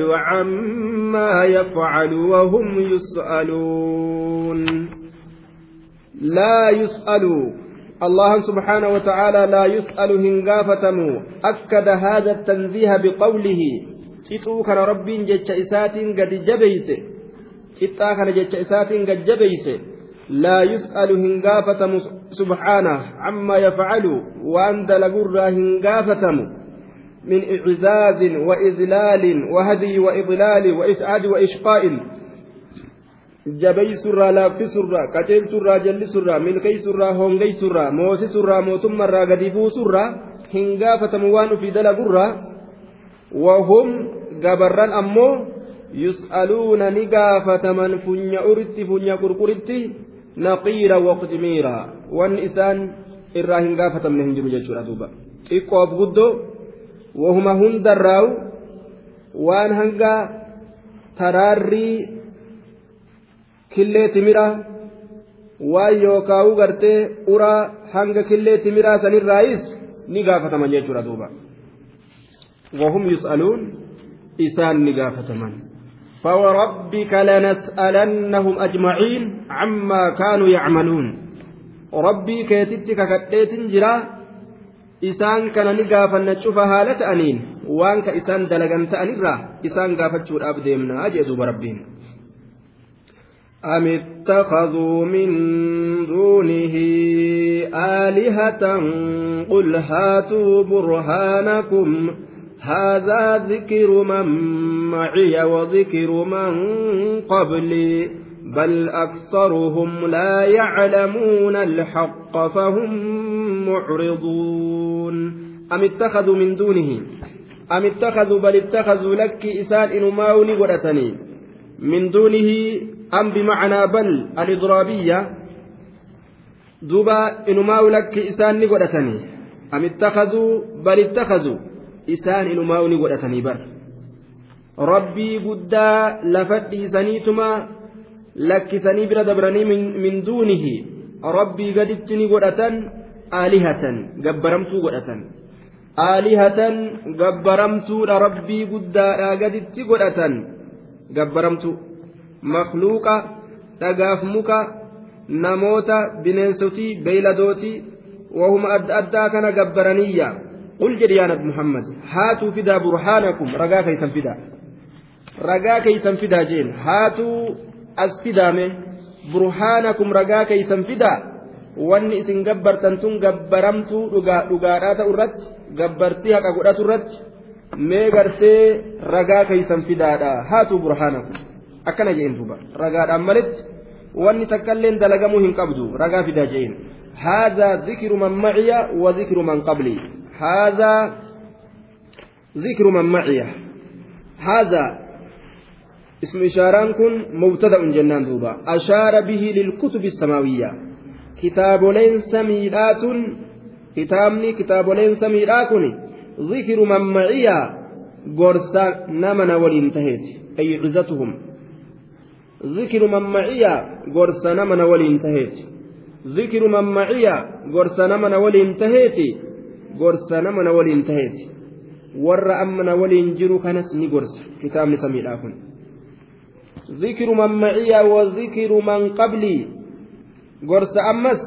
عما يفعل وهم يسألون. لا يسألوا الله سبحانه وتعالى لا يسأل هنغافتم أكد هذا التنزيه بقوله. قطو كان ربي جتش إسات قد جبيس. قطا كان إسات قد جبيس. لا يسأل هنغافتم سبحانه عما يفعل. وأن دلقر هنغافتم من إعزاز وإذلال وهدي وإضلال وإسعاد وإشقاء jabeeysurraa laaffisurraa qaceelturraa jallisurraa milkeeysurraa hongeeysurraa moosisurraa mootummarraa gadi buusurraa hin gaafatamu waan ufii dalagurraa wahum gabarran ammoo yus'aluuna ni gaafataman funya uritti funya qurquritti naqiira waqtimiira wanni isaan irraa hin gaafatamne hin jiru jechuudha duuba xiqqoof guddoo wahuma hundarraawu waan hanga taraarrii killee timiraa waan yookaa'u gartee uraa hanga killee timiraa sanirraayis ni gaafataman jechuudha duuba wahum yus'aluun isaan ni gaafataman فوربك لنسألنهم أجمعين عما كانوا يعملون ربي كيتتك كتيت جرا isaan kana ni gaafanna cufa haala ta'aniin waan ka isaan dalagan ta'anirraa isaan gaafachuudhaaf deemnaa jee duuba rabbiin أم اتخذوا من دونه آلهة قل هاتوا برهانكم هذا ذكر من معي وذكر من قبلي بل أكثرهم لا يعلمون الحق فهم معرضون أم اتخذوا من دونه؟ أم اتخذوا بل اتخذوا لك إسان إنماوني ورثني من دونه أم بمعنى بل الإضرابية؟ دوبا إنماو لك إسان نقدتني أم اتخذوا بل اتخذوا إسان إنماو نقدتني بر ربي قدا لفتي سنيتما lakkisanii bira dabranii min duunihi rabbii gaditti ni godhatan aalihatan gabbaramtuu godhatan aalihatan gabbaramtuudha rabbii guddaadhaa gaditti godhatan gabbaramtuu makluuqa dhagaaf muka namoota bineensotii beeyladootii wahuma adda addaa kana gabbaraniyya yaa nabi muhammad haatuu fidaa burhaanakum ragaa keeysan fidaa ragaa keeysan fidaa jeen haatuu as fidaame burhaanakum ragaa keeysan fidaa wanni isin gabbartan tun gabbaramtuu dhugaadhaa ta'u irratti gabbartii haqa godhatu irratti mee gartee ragaa keeysan fidaadha haatuu burhaanakum akkana jeen duuba ragaadhaan malitti wanni takkailleen dalagamuu hin qabdu ragaa fidaa jeen هذا ذكر من معي وذكر من قبلي هذا ذكر من معي هذا اسم إشاران كن مبتدأ جنان دوبا. أشار به للكتب السماوية. كتاب لين سميلات كتابني كتاب لين سميلات ذكر من معي. قرصا نمنا والانتهيت أي عزتهم. ذكر من معي. قرصا نمنا والانتهيت ذكر من معي. قرصا نمنا والانتهيت قرصا نمنا waliin jiru kanas ni gorsa kitaabni samiidhaa kun ذكر من معي وذكر من قبلي. قرص أمس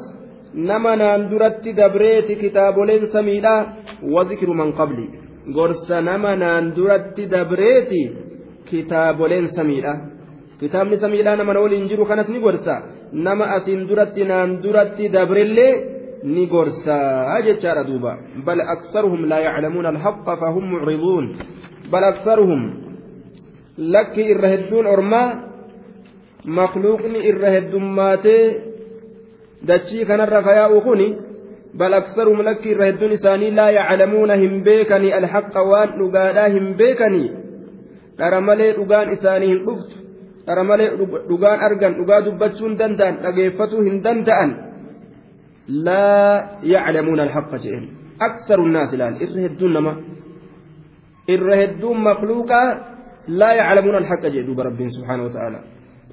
نما ناندرت دبريت كتاب لين سميلا وذكر من قبلي. قرص نما ناندرت دبريت كتاب لين سميلا كتاب سميلا نما نقول إنجيرو كانت نقرص نما أسين درت ناندرت دبريلي نقرص أجتشار دوبا. بل أكثرهم لا يعلمون الحق فهم معرضون. بل أكثرهم lakki irra hedduun ormaa makluuqni irra heddummaatee dachii kanarra kayaa'u kuni bal aksaruhum lakki irra hedduun isaanii laa yaclamuuna hin beekanii alhaqa waan dhugaadhaa hin beekanii? Dhara malee dhugaan isaanii hin dhuftu dhara malee dhugaan argan dhugaa dubbachuu hin danda'an dhageeffatuu hin danda'an. Laa yaclamuuna alhaqa jedhen aksaru nnaas ilaal irra hedduun nama irra hedduun makluuqaa لا يعلمون الحق جدوب رب سبحانه وتعالى.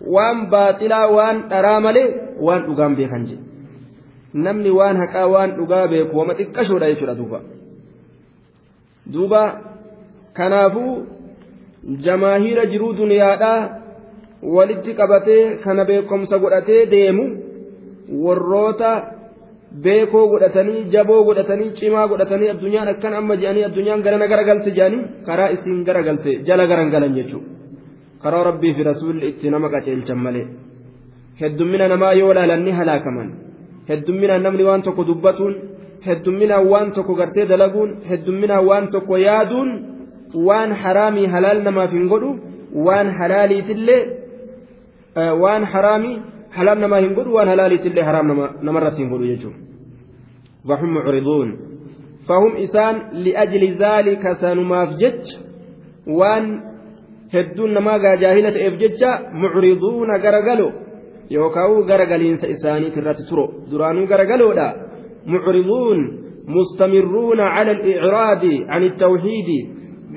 وان باطلا وان أرامله وان أقام بيخنج. نمني وان هكا وان أقام بيك وما تكشو لا يشرى دوبا. دوبا كنافو jamaahiira jiruu duniyaadhaa walitti qabatee kana beekomsa godhatee deemu warroota beekoo godhatanii jaboo godhatanii cimaa godhatanii addunyaan akkan amma je'anii addunyaan garana garagalte je'anii karaa isiin garagalte jala garan jechuudha karaa rabbii fi rasuulli itti nama qaceelchan malee heddummina namaa yoo ilaalan ni halaakaman heddumminaan namni waan tokko dubbatuun heddumminaan waan tokko gartee dalaguun heddumminaan waan tokko yaaduun waan haraamii halaal namaaf hin godhu waan halaaliitillee waan haraamii halaal namaa hin godhu waan halaaliitillee haraam namarratti hin godhu jechuudha. وهم معرضون فهم إسان لأجل ذلك سنماف جج وان هدون نما جاهلة إفجج معرضون غرغلو yookaan garagaliinsa isaaniit irratti turo duraanuu garagaloodha mucriduun mustamirruuna cala al-icraadi can ittawxiidi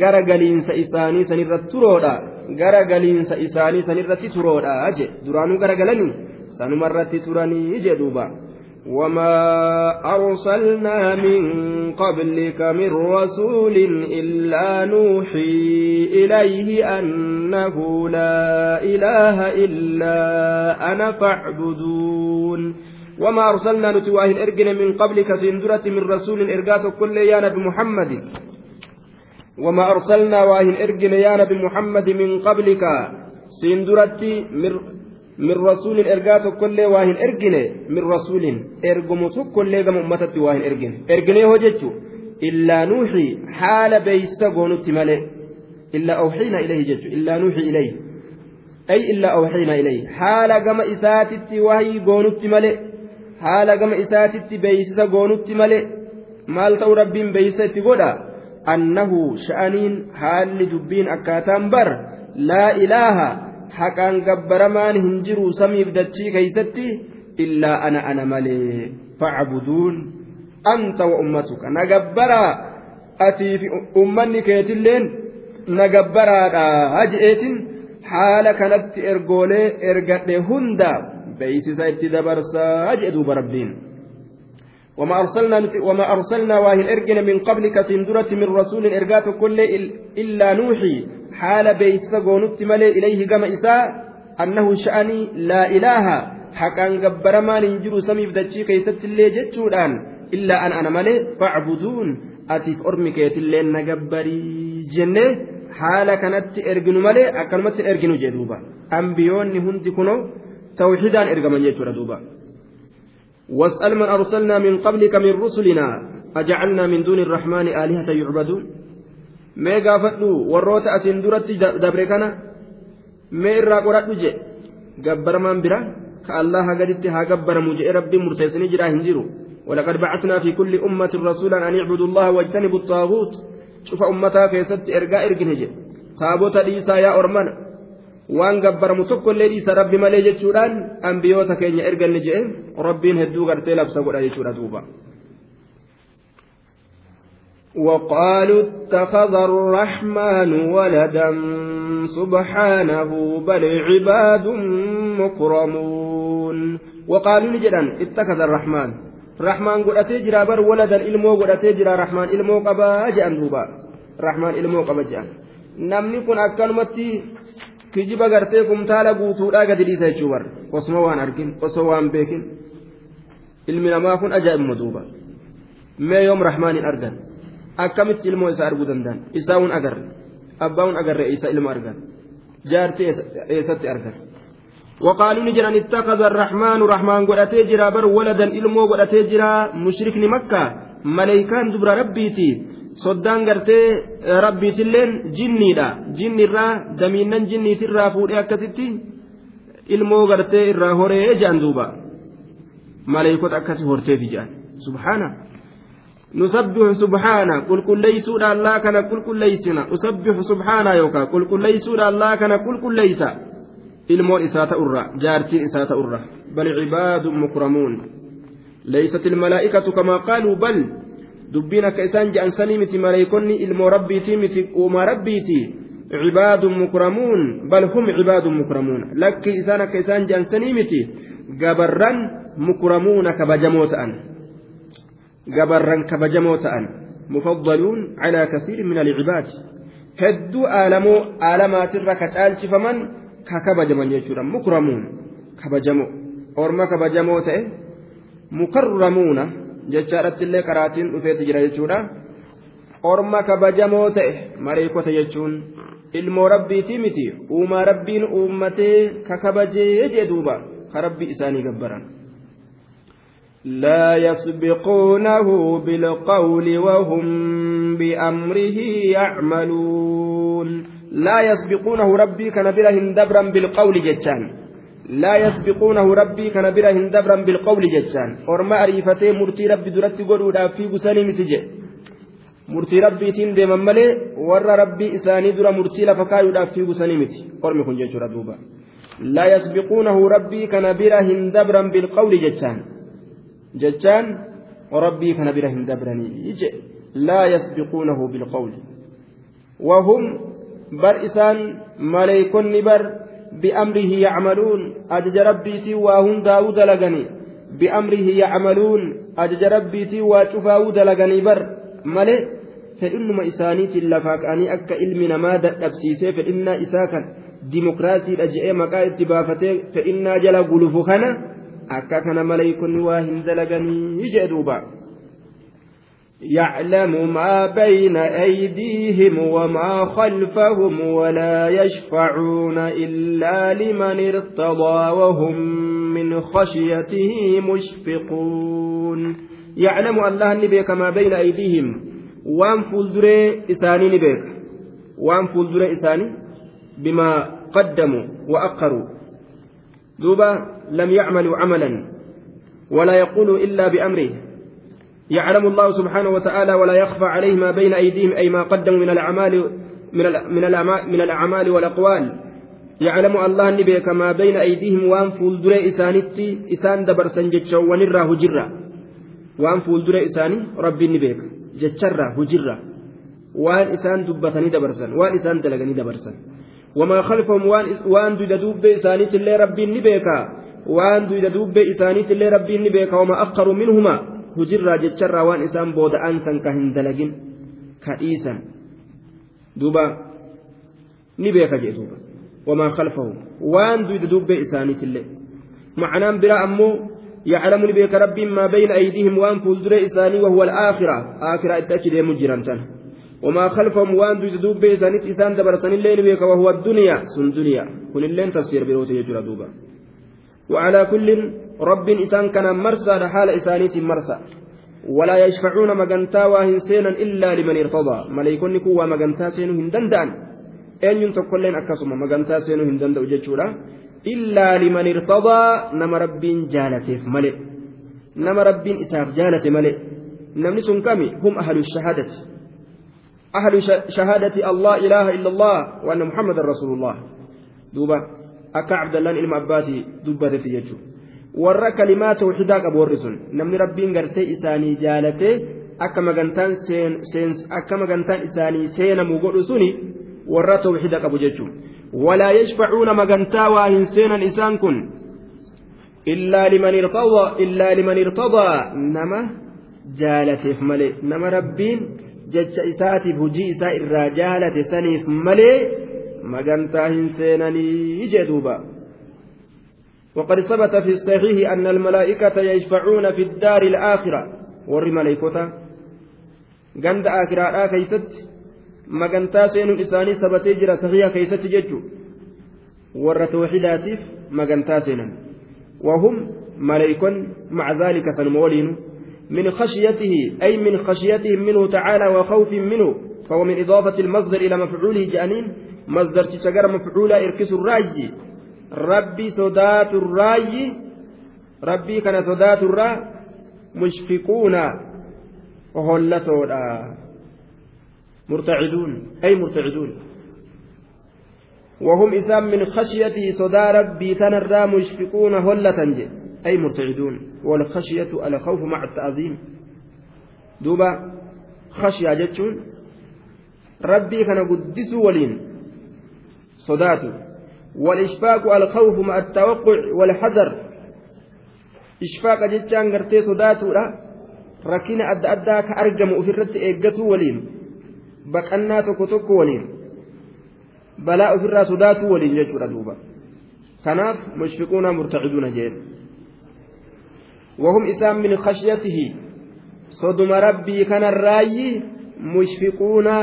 garagaliinsa isaanii sanirratti turoodha garagaliinsa isaanii sanirratti turoodha je duraanuu garagalanii sanumarratti turanii je duuba وما أرسلنا من قبلك من رسول إلا نوحي إليه أنه لا إله إلا أنا فاعبدون. وما أرسلنا نتواه الإرجن من قبلك سندرة من رسول إرجاس كل يا نبي محمد. وما أرسلنا واهن إرجن يا نبي محمد من قبلك سندرة من waa hin ergine min rasuulin ergumu tokkollee gama ummatatti waa hin ergine erginee hoo jechu illaa nuuxii haala beeysa goonutti malee illaa awxiina ilayhi jechu illaa nuuxii ilayhi ay illaa awxiina ilayhi haala gama isaatitti wahii goonutti malee haala gama isaatitti beeysisa goonutti malee maal ta'u rabbiin beeysa itti godha annahu sha'aniin haalli dubbiin akkaataan bar laa ilaaha haqaan gabbaramaan hin jiru samiif dachii keeysatti illaa ana ana malee facbuduun anta wa ummatuka na gabbaraa atii fi ummanni keetilleen na gabbaraadha haji'eetin haala kanatti ergoolee ergadhe hunda beeysisa itti dabarsaa haji'e duuba rabbiin وما أرسلنا وما أرسلنا واهن إرجنا من قبلك سندرة من رسول إرجات كل إلا نوحي حال بيس قونت ملي إليه قم إساء أنه شأني لا إله. حقا قبر ما ننجر سمي بدتشي كيست اللي جتشودان. إلا أن أنا ملي فاعبدون. أتيك أرمك يتلي نقبري جنة. حال كانت إرجن ملي أكلمت إرجن جدوبا. أنبيون هندي كنو توحيدان إرجمن يجور دوبا. واسأل من أرسلنا من قبلك من رسلنا. أجعلنا من دون الرحمن آلهة يعبدون. mee gaafadhu warroota asiin duratti dabre kana mee irraa qoradhu je gabbaramaan bira ka allaha gaditti haa gabbaramu jedhe rabbiin murteessanii jira hin jiru ولقد بعثنا في كل أمة رسولا أن يعبدوا الله واجتنبوا الطاغوت شوف أمتها كيست إرجاء إرجن جي تابوت ليسا يا أرمان waan gabbaramu tokkollee dhiisa rabbi malee jechuudhaan ambiyoota keenya erganni jee rabbiin hedduu gartee labsa godha jechuudha duuba وقالوا اتخذ الرحمن ولدا سبحانه بل عباد مكرمون. وقالوا نجدا اتخذ الرحمن. الرحمن قل أتجرى بر ولدا إلمو قل أتجرى الرحمن إلمو قبا أجأن دوبا. الرحمن إلمو قبا أجأن نم نكون أكل متي كجيب أغرتيكم تالا بوثو لا قد ريسا يجوبر. وصوان أركين وسوان بيكين. إلمنا ما أكون أجأن مدوبا. ما يوم الرحمن أرجن akkamitti ilmoo isaa arguu danda'an isaa hun agarre abbaa hun agarre isa ilma argan jaartii eessatti argan وقالوا نجرا اتخذ الرحمن رحمن قدتي جرا بر ولدا إلمو قدتي جرا مشرك مكة ملائكان دبر ربيتي soddaan gartee rabbiitilleen jinniidha jinni irraa damiinnan jinniitirraa fuudhee akkasitti ilmoo gartee irraa horee jedhan duuba maleeykota akkasi horteefi jedhan subhaana نسبح سبحانه قل كل ليسوا الله كان قل كل ليسنا نسبح سبحانه يوكا قل كل ليسوا الله كان قل كل ليس isaa ta'urra bal cibaadun mukramuun leeysat ilmalaa'ikatu kamaa qaaluu bal dubbiin akka isaan je'an sanii miti maleeykonni ilmoo rabbiitii miti uumaa rabbiiti cibaadun mukramuun bal hum cibaadun mukramuun lakki isaan akka isaan je'an sanii miti gabarran mukramuuna kabajamoo ta'an gabarran kabajamoo ta'an mufaddaluun calaa kasiirin min alcibaad hedduu aalamoo aalamaatirra ka caalchifaman ka kabajaman jechuudha mukramuun kabajamoo orma kabajamoo ta'e mukarramuuna jechaadhatti illee karaatiin dhufeeti jira jechuudha orma kabajamoo ta'e mareekota jechuun ilmoo rabbiitii miti uumaa rabbiin uummatee ka kabajee jee duuba ka rabbi isaanii gabbaran. لا يسبقونه بالقول وهم بأمره يعملون. لا يسبقونه ربي كان كنبرهن دبرا بالقول جتان. لا يسبقونه ربي كان كنبرهن دبرا بالقول جتان. أرمى أريفته مرتي ربي درت قولوا لا في بساني متجة مرتي ربي تندم ملي ور ربي إساني در مرتي لفكاي لا في بساني متي أرمي خنجة ردوبا. لا يسبقونه ربي كان كنبرهن دبرا بالقول جتان. Rabbii kana bira hin dabranii je laa yasbiquunahu bilqawli wahum bar isaan maleeykonni bar biamrihi yacmaluun ajaja rabbiitii waa hundaa'uu dalaganii biamrihi yacmaluun ajaja rabbiitii waa cufaa'uu dalaganii bar malee fedhinnuma isaaniitiin lafaa ka'anii akka ilmi namaa dadhabsiisee fedhinnaa isaa kan dimokiraasiidha je'ee maqaa itti baafatee akka kana maleeykonni waa hin dalaganii jee duuba. يعلم ما بين أيديهم وما خلفهم ولا يشفعون إلا لمن ارتضى وهم من خشيته مشفقون يعلم الله نبيك ما بين أيديهم وان فولدري إساني نبيك وان فولدري إساني بما قدموا وأقروا دوبا لم يعملوا عملا ولا يقولوا إلا بأمره. يعلم الله سبحانه وتعالى ولا يخفى عليه ما بين أيديهم أي ما قدموا من الأعمال من من الأعمال, والأقوال. يعلم الله نبيك ما بين أيديهم وأن فولدري إسانتي إسان دبر سنجتشو ونراه جرا وأن فولدري إساني ربي نبيك جتشرا هجرا وأن إسان دبتني دبرسن وأن إسان دلغني دبرسن وما خلفهم وأن وأن دويدا دوب إسانيت اللي ربي نبيكا وان دويدا دوب إسانيت اللي ربي نبيكا وما أفقر منهما hujirraa jecharraa waan isaan booda'an san ka hin dalagin ka dhiisan. Duuba ni beeka jee duuba. Wamaa khalfahu waan duyda dubbee isaaniitillee معناه برا أمو يعلم بك ربي ما بين أيديهم وان فولدر إساني وهو الآخرة آخرة التأكيد مجرا وما خلفهم وان دوب بإساني إسان دبر سن الليل بك وهو الدنيا سن دنيا كل اللين تفسير بروت يجرى دوبا وعلى كل رب إسان كان مرسى حال إسانيت مرسى. ولا يشفعون مجنتا واهن سينا إلا لمن ارتضى. ملائكون كوا مجنتا سينو هندندان أن ينتقلين أكسم مجنتا سينو هندند وجدشورا إلا لمن ارتضى. نما رب جالته ملئ. نما رب إساف جالته ملئ. نمني كمي هم أهل الشهادة. أهل شهادة الله إله إلا الله وأن محمد رسول الله. دوبا. Akka abdallaan ilma abbaasi dubbatetti jechuudha warra kalimaa tawxidaa qabu warri sun namni rabbiin gartee isaanii jaalatee akka magantaan akka magantaan isaanii seenamu godhu suni warra tawxida qabu jechuudha walaa yashfacuuna magantaa waa hin seenan isaan kun illaa liman irtadaa illaa liman irtadaa nama jaalateef malee nama rabbiin jecha isaatiif hujii isaa irraa jaalate saniif malee مجنتا سينني جدوبا وقد ثبت في الصحيح أن الملائكة يشفعون في الدار الآخرة. ور ملائكة جند آخرة كيست. مجنتا سين إساني ثبت جرى صحيح كيست ججو. ور توحيداتيف مجنتا سينا وهم ملائك مع ذلك سنمولين من خشيته أي من خشيتهم منه تعالى وخوف منه. فهو من إضافة المصدر إلى مفعوله جأنين. مصدرتيcha gara mafcuulaa irkisu raayyi rabbi sodaatu raayyi rabbii kana sodaaturraa mushfiquuna hollatoodha murtaciduun ay murtaciduun وهم إسام من خشيته صدى ربي تنرى مشفقون هلة أي مرتعدون والخشية الخوف مع التعظيم دوبا خشية جتشون ربي كان قدسوا ولين صداته والإشفاق الخوف مع التوقع والحذر إشفاق جتان قرتي صداته لا ركين أدى أدى كأرجم أفرت إيقته ولين بقنا تكتك ولين balaa ofirraa sodaatuu waliin jechuudha duuba kanaaf mushfiquuna murtaciduuna jeen wahum isaan min khashyatihi soduma rabbii kanarraayyi mushfiquuna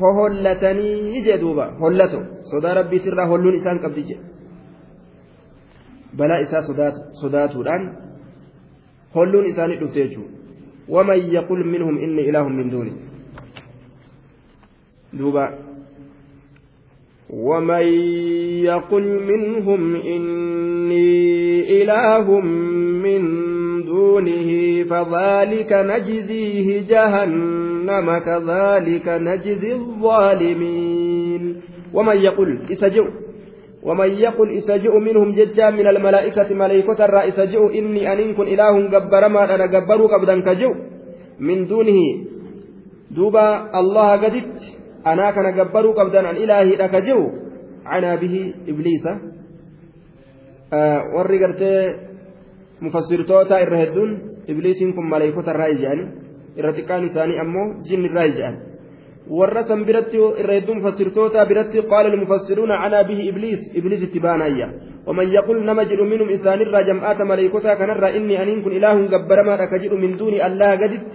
hohollatanii jee duuba hollato sodaa rabbiitirraa holluun isaan qabdi jedhe balaa isaa sodaatuudhaan holluun isaanii dhufte jechuudha waman yaqul minhum inni ilaahun min duuni duuba ومن يقل منهم إني إله من دونه فذلك نجزيه جهنم كذلك نجزي الظالمين. ومن يقل إسجئ. ومن يقل إسجئ منهم ججا من الملائكة ملائكة الرا إسجئ إني أن كن إله جبر ما أنا جبروا قبدا كجو من دونه دوبا الله قدت. أنا كان جبروا قبدا عن إلهي لكجو عنا به إبليس. آه ورقرت irra hedduun ibliisiin kun maleekota irraa ija'ani irra xiqqaan isaanii ammoo jinni irraa ija'an. Warra san biratti irra hedduu mufassirtoota biratti qaala almufassiruuna canaa bihi ibliis. Ibliis itti baanayya ومن يقول نما جد منهم إنسان الرا جمعات ملائكتا كان الرا إني أنين كن إله جبرما كجد من دون الله قدت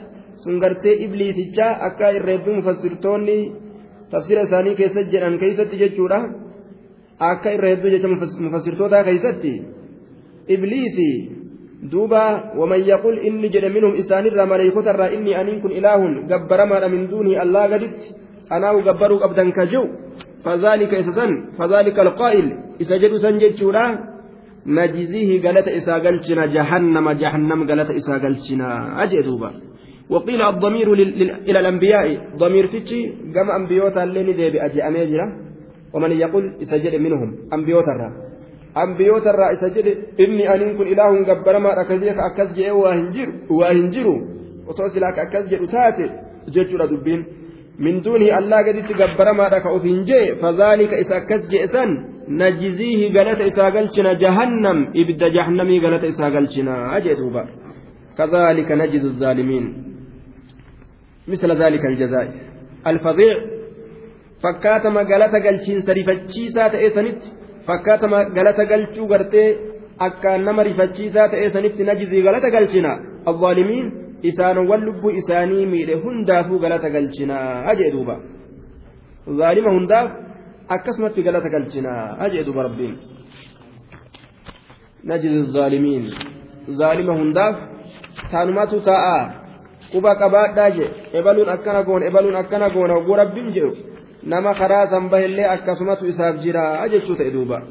سنغرتي إبليس جاء أكا الرب مفسرتوني تفسير ثاني كيست جنان كيست ججورا أكا الرب مفسرتوتا كيست إبليسي inni jedhe minhum isaanirra maleeykotarraa inni aniin kun ilaahun gabbaramaadha min duunii allaa gaditti anaahu gabbaruu qabdan ka jiru fadhaalika isa san fadhaalika alqaa'il isa jedhu san jechuudha najziihi galata isaa galchina jahannama jahannam galata isaa galchina ajee duuba وقيل الضمير إلى الأنبياء ضمير تجي كما أنبيوتا اللي ندي أجي ومن يقول إسجد منهم أنبيوتا ilaahun gabbaramaadha akkasii akkas jedhee waa hin jiru osoo silaa akkas jedhu taate jechuudha dubbiin min duunii allaa gaditti gabbaramaadha ka of hin jee fadhaalika isa akkas jedhe san najziihi galata isaa galchina jahannam ibidda jahannamii galata isaa galchina jee duuba كذلك نجد الظالمين مثل ذلك الجزاء الفظيع فكاتم قالت قلشين سرفتشيسا تأسنت fakkaatama galata galchuu gartee akkaan nama rifachiisaa ta'ee sanitti najizii galata galchina. Awwaalimiin isaanowwan lubbuu isaanii miidhe hundaafuu galata galchinaa jee duuba. Zaalima hundaaf akkasumatti galata galchinaa jee duuba rabbiin. Najizi zaalimiin. Zaalima hundaaf taanumatu taa'aa quba qabaadhaa je ebaluun akkana goona ebaluun akkana goona hogguu rabbiin jedhu nama karaa san bahillee akkasumatu isaaf jira jechuu ta'e duuba.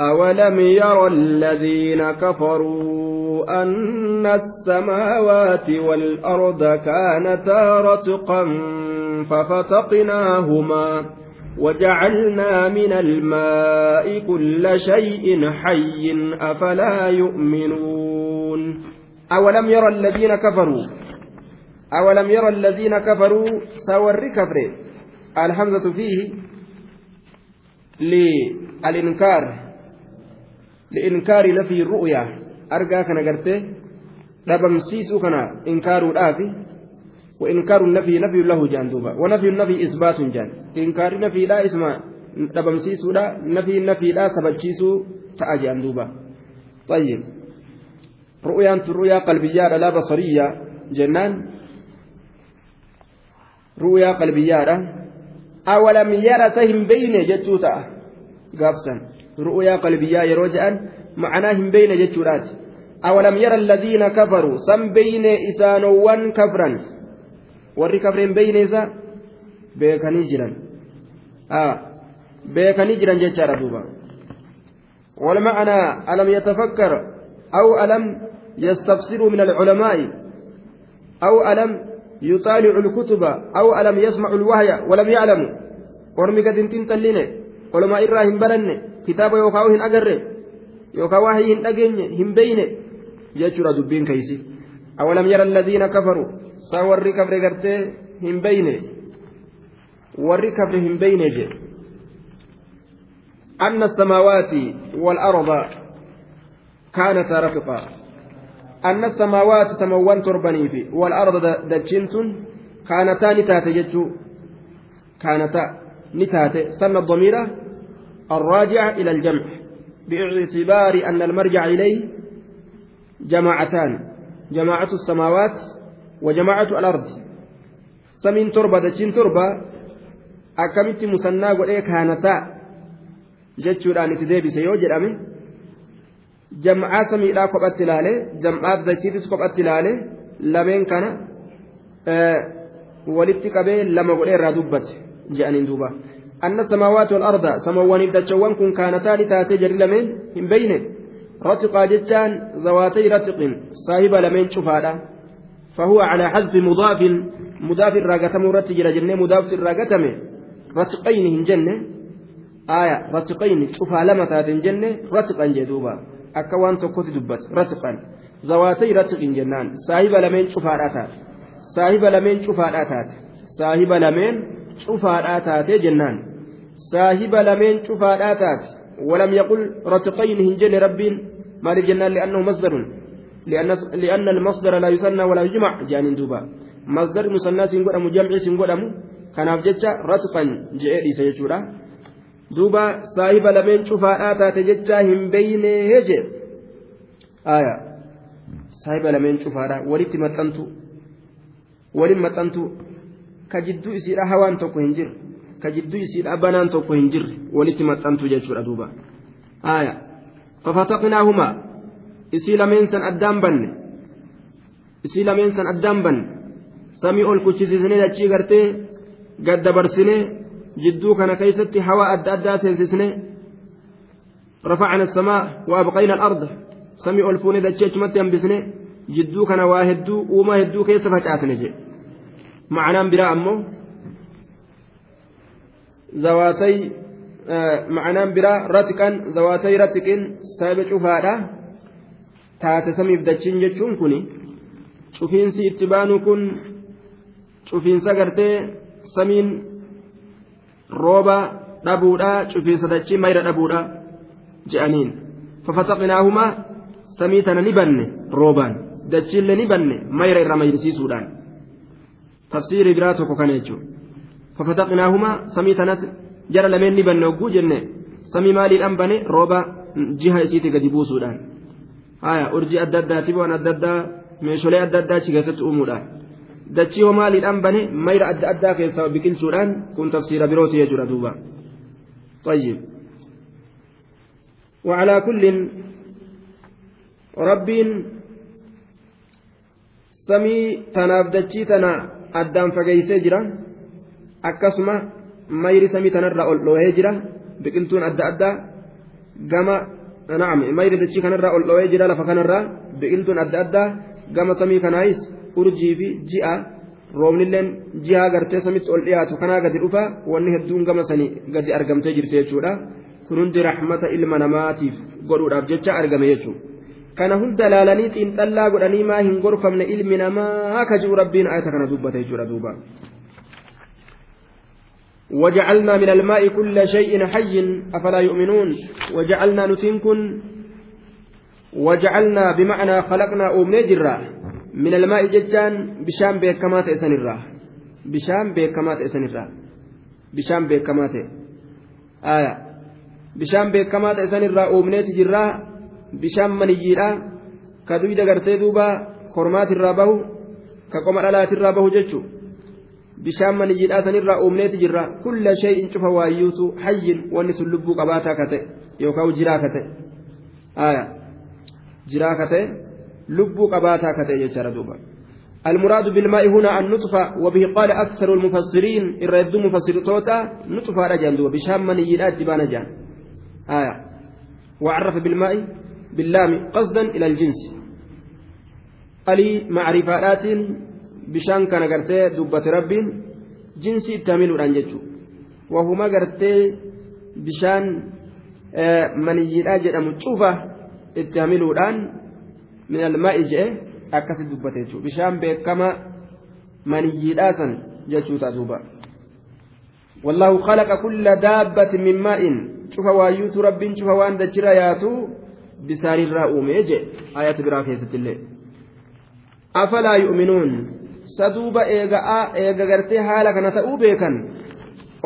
أولم ير الذين كفروا أن السماوات والأرض كانتا رتقا ففتقناهما وجعلنا من الماء كل شيء حي أفلا يؤمنون. أولم ير الذين كفروا؟ أولم ير الذين كفروا سور كفره؟ الحمزة فيه للإنكار لإنكار نفي الرؤيا. أرجع كان قرته دبمسيسو كان إنكار الآفي وإنكار النفي نفي له جاندوبا ونفي النفي إثبات جان. إنكار نفي لا اسم دبمسيسو لا نفي النفي لا سبجيسو تأجان دوبا. طيب. رؤيا أنت رؤيا قلبية لا بصرية. جنان. رؤيا قلبية. Awalam yarasa hin beyne jechuu ta'a gaafsan ru'uyaa qalbiyyaa yeroo je'an ma'anaa hin beyne jechuudhaati awalam yara alladhiina kafaruu san beyne isaanowwan kafran warri kafreen beyne isa beekanii jiran beekanii jiran jechaadha duuba والمعنى ألم يتفكر أو ألم يستفسروا من العلماء أو ألم يطالع الكتب أو ألم يسمع الوحي ولم hin baranne kitaaba yookaan hin agarre yookaan waa hin dhageenye hin beyne jechuudha dubbiin keeysi awalam yara alladhiina kafaru saa warri kafre gartee hin beyne warri kafre hin beyne je أن السماوات والأرض كانتا رفقا أن السماوات سموان تربني في والأرض دجنت كانتان تاتجج كانتا نتاتي سن الضميرة الراجع إلى الجمع باعتبار أن المرجع إليه جماعتان جماعة السماوات وجماعة الأرض. سمين تربة دجين تربة akkamitti musannaa godhee kaanataa jechuudhaan itti deebise yoo jedhame jam'aa samiidhaa kophatti ilaale jam'aa dachiitis kophatti ilaale lameen kana walitti qabee lama godhee irraa dubbate je'aniin duuba anna samaawaati wal arda samawwaniif dachawwan kun kaanataa ni taatee jarri lameen hin beyne ratiqaa jechaan zawaatay ratiqin saahiba lameen cufaadha فهو على حذف مضاف مضاف الراقتم رتي جرى جنة مضاف الراقتم رتقين هنجنة آية رتقين شوفها لما تاتن جنة رتقا جدوبا أكوان تكوت دبت رتقا زواتي رتق جنان صاحب لمن شوفها راتات صاحب لمن شوفها راتات صاحب لمن شوفها راتات جنان صاحب لمن شوفها راتات ولم يقل رتقين هنجنة رب ما للجنان لأنه مصدر لأن لأن المصدر لا يثنى ولا يجمع جانين دوبا مصدر مثنى سنقدم جمع سنقدم kanaaf jecha ratqan je'ee dhiisa jechuudha. Duuba saahiba lameen cufaadhaa taate jecha hin beeynee jee aya saahiba lameen cufaadhaa walitti maxxantu waliin maxxantu ka jidduu isiidha hawaan tokko hin jirre ka jidduu isiidha banaan tokko hin jirre walitti maxxantu jechuudha duuba aya fafataqnaahumaa isii lameen san addaan banne isii lameen san addaan banne samii ol kuchisiisnee dachii gartee gad hawaa adda addaa seensisnee rafacna asamaa wa abqayna alarda samii ol fuunee dachee achumatti hambisnee jidduu kana waa hedduu uumaa hedduu keessa facaasne jedhe ma'anaan biraa ammoo zawaatay ma'anaan biraa ratiqan zawaatay ratiqin saahiba cufaadha taate samiif dachiin jechuun kun cufiinsi itti baanu kun cufiinsa gartee samiin rooba dhabuudha cufiinsa dachii mayra dhabuudha je'aniin. Fafataqnaahumaa samii tana ni banne roobaan dachiillee ni banne mayra irra mayrisiisuudhaan. Tafsiirii biraa tokko kana jechuudha fafataqnaahumaa samii tanas jara lameen ni banne hogguu jenne samii maaliidhaan bane rooba jiha isiitti gadi buusuudhaan. Urjii adda addaatiif waan adda addaa meeshaalee adda addaa achi keessatti uumuudhaan. Dachii hoo maaliidhaan bane mayra adda addaa keessaa biqilchuudhaan kun tafsiira birooti jechuudha duuba. طيب وعلى كل ربين سمي تناف دچي تنا أدام فقيسي جرا أكسما ميري سمي تنرى أولوه جرا بقلتون أدى أدى قام نعم ميري دچي كنرى أولوه جرا لفكنرى بقلتون أدى أدى قام سمي كنايس urjii fi ji'a roobnilleen ji'a gartee samitti ol dhiyaatu kanaa gadi dhufa wanni hedduun gama sanii gadi argamtee jirti jechuudha kun hundi rahmata ilma namaatiif godhuudhaaf jecha argame jechuudha kana hunda laalanii xiinxallaa godhanii maa hin gorfamne ilmi namaa ka jiru rabbiin ayata kana dubbate jechuudha duuba. وجعلنا من الماء كل شيء حي أفلا يؤمنون وجعلنا نتنكن وجعلنا بمعنى خلقنا أمني جرا min almaa'i jechaan bishaan beekamaa ta'e sanirraa. Bishaan beekamaa ta'e sanirraa. Bishaan beekamaa ta'e. Aayaa bishaan beekamaa ta'e sanirraa uumneeti jirraa. Bishaan maniyyiidhaa ka duyda gartee duuba kormaatirraa bahu. Ka qoma dhalaatirraa bahu jechuudha. bishaan maniyyiidhaa sanirraa uumneeti jirra kulla shay'in cufa waayyuutu hayyin wanni sun lubbuu qabaataa ka ta'e yookaan jiraa ka ta'e. Jiraa ka ta'e. Lubbuu qabaataa ka ta'e jechaadha المراد بالماء هنا النطفة وبه قال أكثر المفسرين الرد مفسر توتا نطفة رجال دوبا بشام من يجيلات جبان جان آية وعرف بالماء باللام قصدا إلى الجنس قلي معرفات bishaan kana gartee dubbate rabbiin jinsii itti hamiluudhaan jechuudha wahuma gartee bishaan maniyyiidhaa jedhamu cufa itti min almaa'i je'e akkasi dubbate jechuudha bishaan beekama maniyyiidhaa san jechuu ta'a duuba wallaahu khalaqa kulla daabbati min maa'in cufa waayyuutu rabbiin cufa waan dachira yaatu bisaanirraa uumee je'e ayatu biraa keessatti illee afalaa yu'minuun saduuba eega'aa eegagartee haala kana ta'uu beekan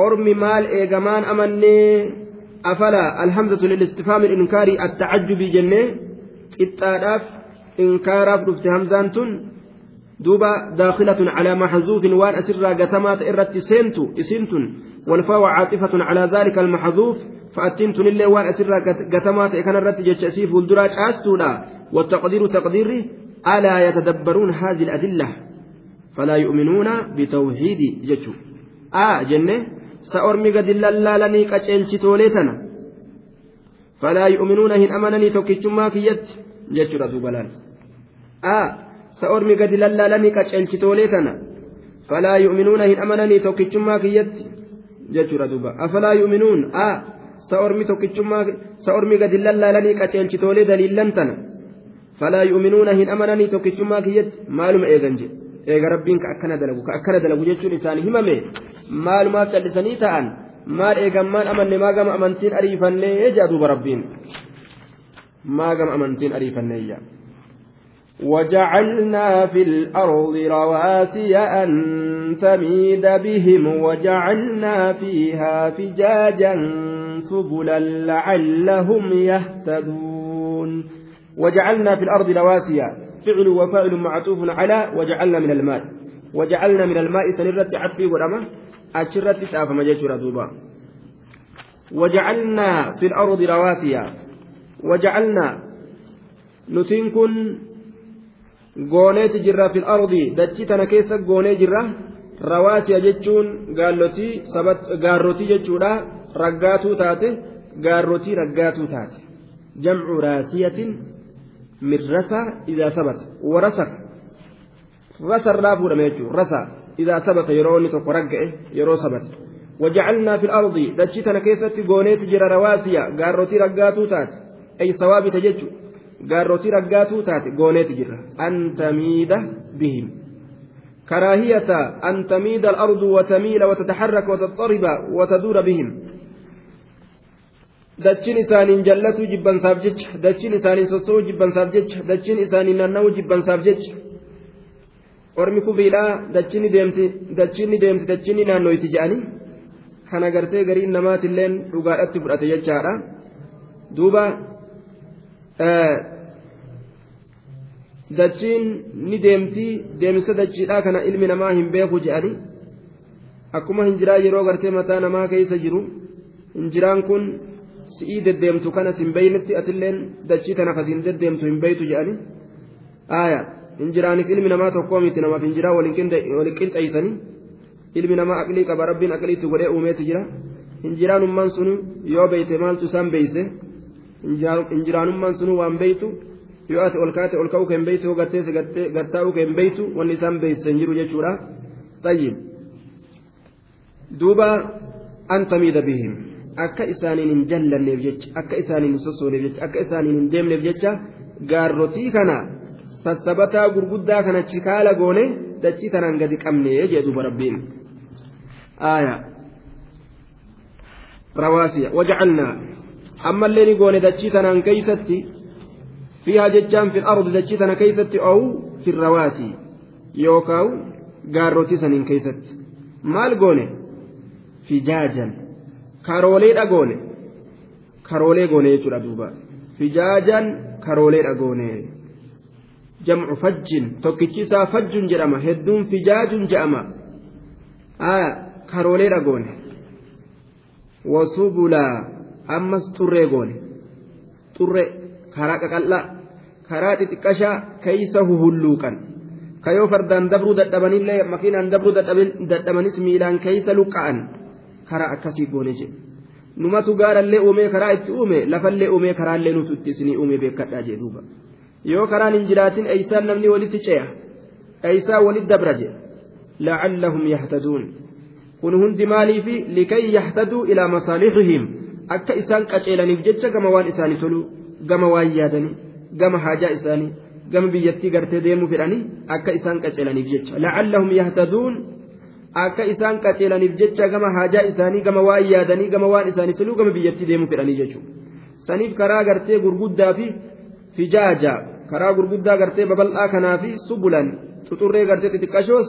ormi maal eegamaan amannee afalaa alhamzatu lilistifaami ilinkaari attacajjubii jennee qixxaadhaaf inkaaraaf dhufte hamzaan tun duuba daakilatun calaa maxzuufin waan asirraa gatamaa ta'e irratti seentu والفاء عاطفة على ذلك المحذوف فأتنت لله وأن أسر قتمات كان الرت جتش أسيف والدراج أستولا والتقدير تقديري ألا يتدبرون هذه الأدلة؟ فلا يؤمنون بتوحيد جتشو آه جنة سأرمي قد لالالني كأشيلشتولي تنا فلا يؤمنون هن أمنني توكيتشما كيت جتشو ردو بلال آه سأرمي قد لالالني كأشيلشتولي تنا فلا يؤمنون هن أمنني توكيتشما كيت جتشو ردو أفلا يؤمنون آه سأرمي توكيتشما سأرمي قد لالالني كأشيلشتولي دليلا تنا فلا يؤمنون هن أمنني توكيتشما كيت مالهم إيغنجي eega rabbiin ka akkana dalagu ka akkana dalagu jechuun isaanii himame maalumaaf callisanii ta'an maal eegammaan amanne maa gama amantiin ariifannee jaa duuba rabbiin? Maa gama amantiin ariifannee jaa وجعلنا في الأرض رواسي أن تميد بهم وجعلنا فيها فجاجا سبلا لعلهم يهتدون. وجعلنا في الأرض رواسي فعل وفاعل معطوف على وجعلنا من الماء. وجعلنا من الماء سنرت عطفي ورمى أشرت تاف مجيشورا دوبا. وجعلنا في الأرض رواسي وجعلنا نتنكن gooneeti jirra fil ardi dachii tana keessa goonee jirra rawaasiya jechuun gaarrotii jechuudha raggaatuu taate gaarrotii raggaatuu taate jamcu raasiyatin من رسى إذا ثبت ورسك رسى الراب ورميته رسى إذا ثبت يروني تقرق يرو ثبت وجعلنا في الأرض دجتنا كيست قونيت جرى رواسيا قاروتي رقاتو تات أي ثوابت ججو قاروتي رقاتو تات قونيت جرى أن تميد بهم كراهية أن تميد الأرض وتميل وتتحرك وتضطرب وتدور بهم dachiin isaaniin jallatu jibbansaaf jecha dachiin isaaniin sossoo'u jibbansaaf jecha dachiin isaaniin naanna'u jibbansaaf jecha ormi kufriidhaa dachiin deemti dachiin deemti dachiin naannooyti jedhanii kan agartee gariin namaatilleen dhugaadhatti fudhate jechaadha duuba dachiin ni deemti deemsa dachiidhaa kana ilmi namaa hin beeku jedhanii akkuma hinjiraa yeroo gartee mataa namaa keessa jiru hinjiraan kun. si'ii deddeemtu kanas hin beeynetti atilleen dachii tana kasiin deddeemtu hin beeytu jedhani aaya hinjiraaniif ilmi namaa tokkoo miti namaaf hinjiraa waliin qinxeeysanii ilmi namaa aqlii qaba rabbiin aqliitti godhee uumeeti jira hinjiraanummaan sunu yoo beeyte maaltu isaan beeyse hinjiraanummaan sunu waan beeytu yoo ati ol kaate ol ka'uu kan beeytu yoo gatteesse gattaa'uu kan beeytu wanni isaan beeyse hin jiru jechuudha. Tayyib. Duuba anta miida bihim. Akka isaaniin hin jallanneef jecha akka isaaniin hin sossooneef jecha akka isaaniin hin deemneef jecha gaarrotii kana sassabataa gurguddaa kana chikaala goone dachii tanaan gadi qabnee jee duuba rabbiin. Aaya. Rawaasiya. Wajacalnaa ammallee ni goone dachii tanaan keeysatti fiihaa jechaan fi ardi dachii tana keeysatti ow fi rawaasii yookaawu gaarrotii saniin keeysatti. Maal goone? Fijaajan. Karoolee dhagoone karoolee goone jechuudha duuba. Fijaajan karoolee dhagoone jamcu fajjin tokkichi isaa fajjun jedhama hedduun fijaajun jedhama. Karoolee dhagoone wasubulaa ammas xurree goone xurre karaa qaqal'aa karaa xixiqqashaa keeysa huhulluuqan kayoo fardaan dabruu dadhabanillee makiinaan dabruu dadhabanis miilaan keeysa luqqa'an karaa akkasii goone jedhe numatu gaarallee uumee karaa itti uume lafallee uumee karaallee nutu itti isinii uume beekadhaa jee duuba yoo karaan hin jiraatin eeysaan namni walitti ce'a eeysaa walitti dabra jedhe lacallahum yahtaduun kun hundi maaliifi likay yahtaduu ilaa masaalixihim akka isaan qaceelaniif jecha gama waan isaanii tolu gama waan yaadanii gama haajaa isaanii gama biyyattii gartee deemuu fedhanii akka isaan qaceelaniif jecha. Lacallahum yahtaduun akka isaan qaceelaniif jecha gama haajaa isaanii gama waan yaadanii gama waan isaanii filuu gama biyyattii deemuu fedhanii jechuudha. Saniif karaa gartee gurguddaa fi fijaaja karaa gurguddaa gartee babal'aa kanaa fi subulan xuxurree gartee xixiqqashoos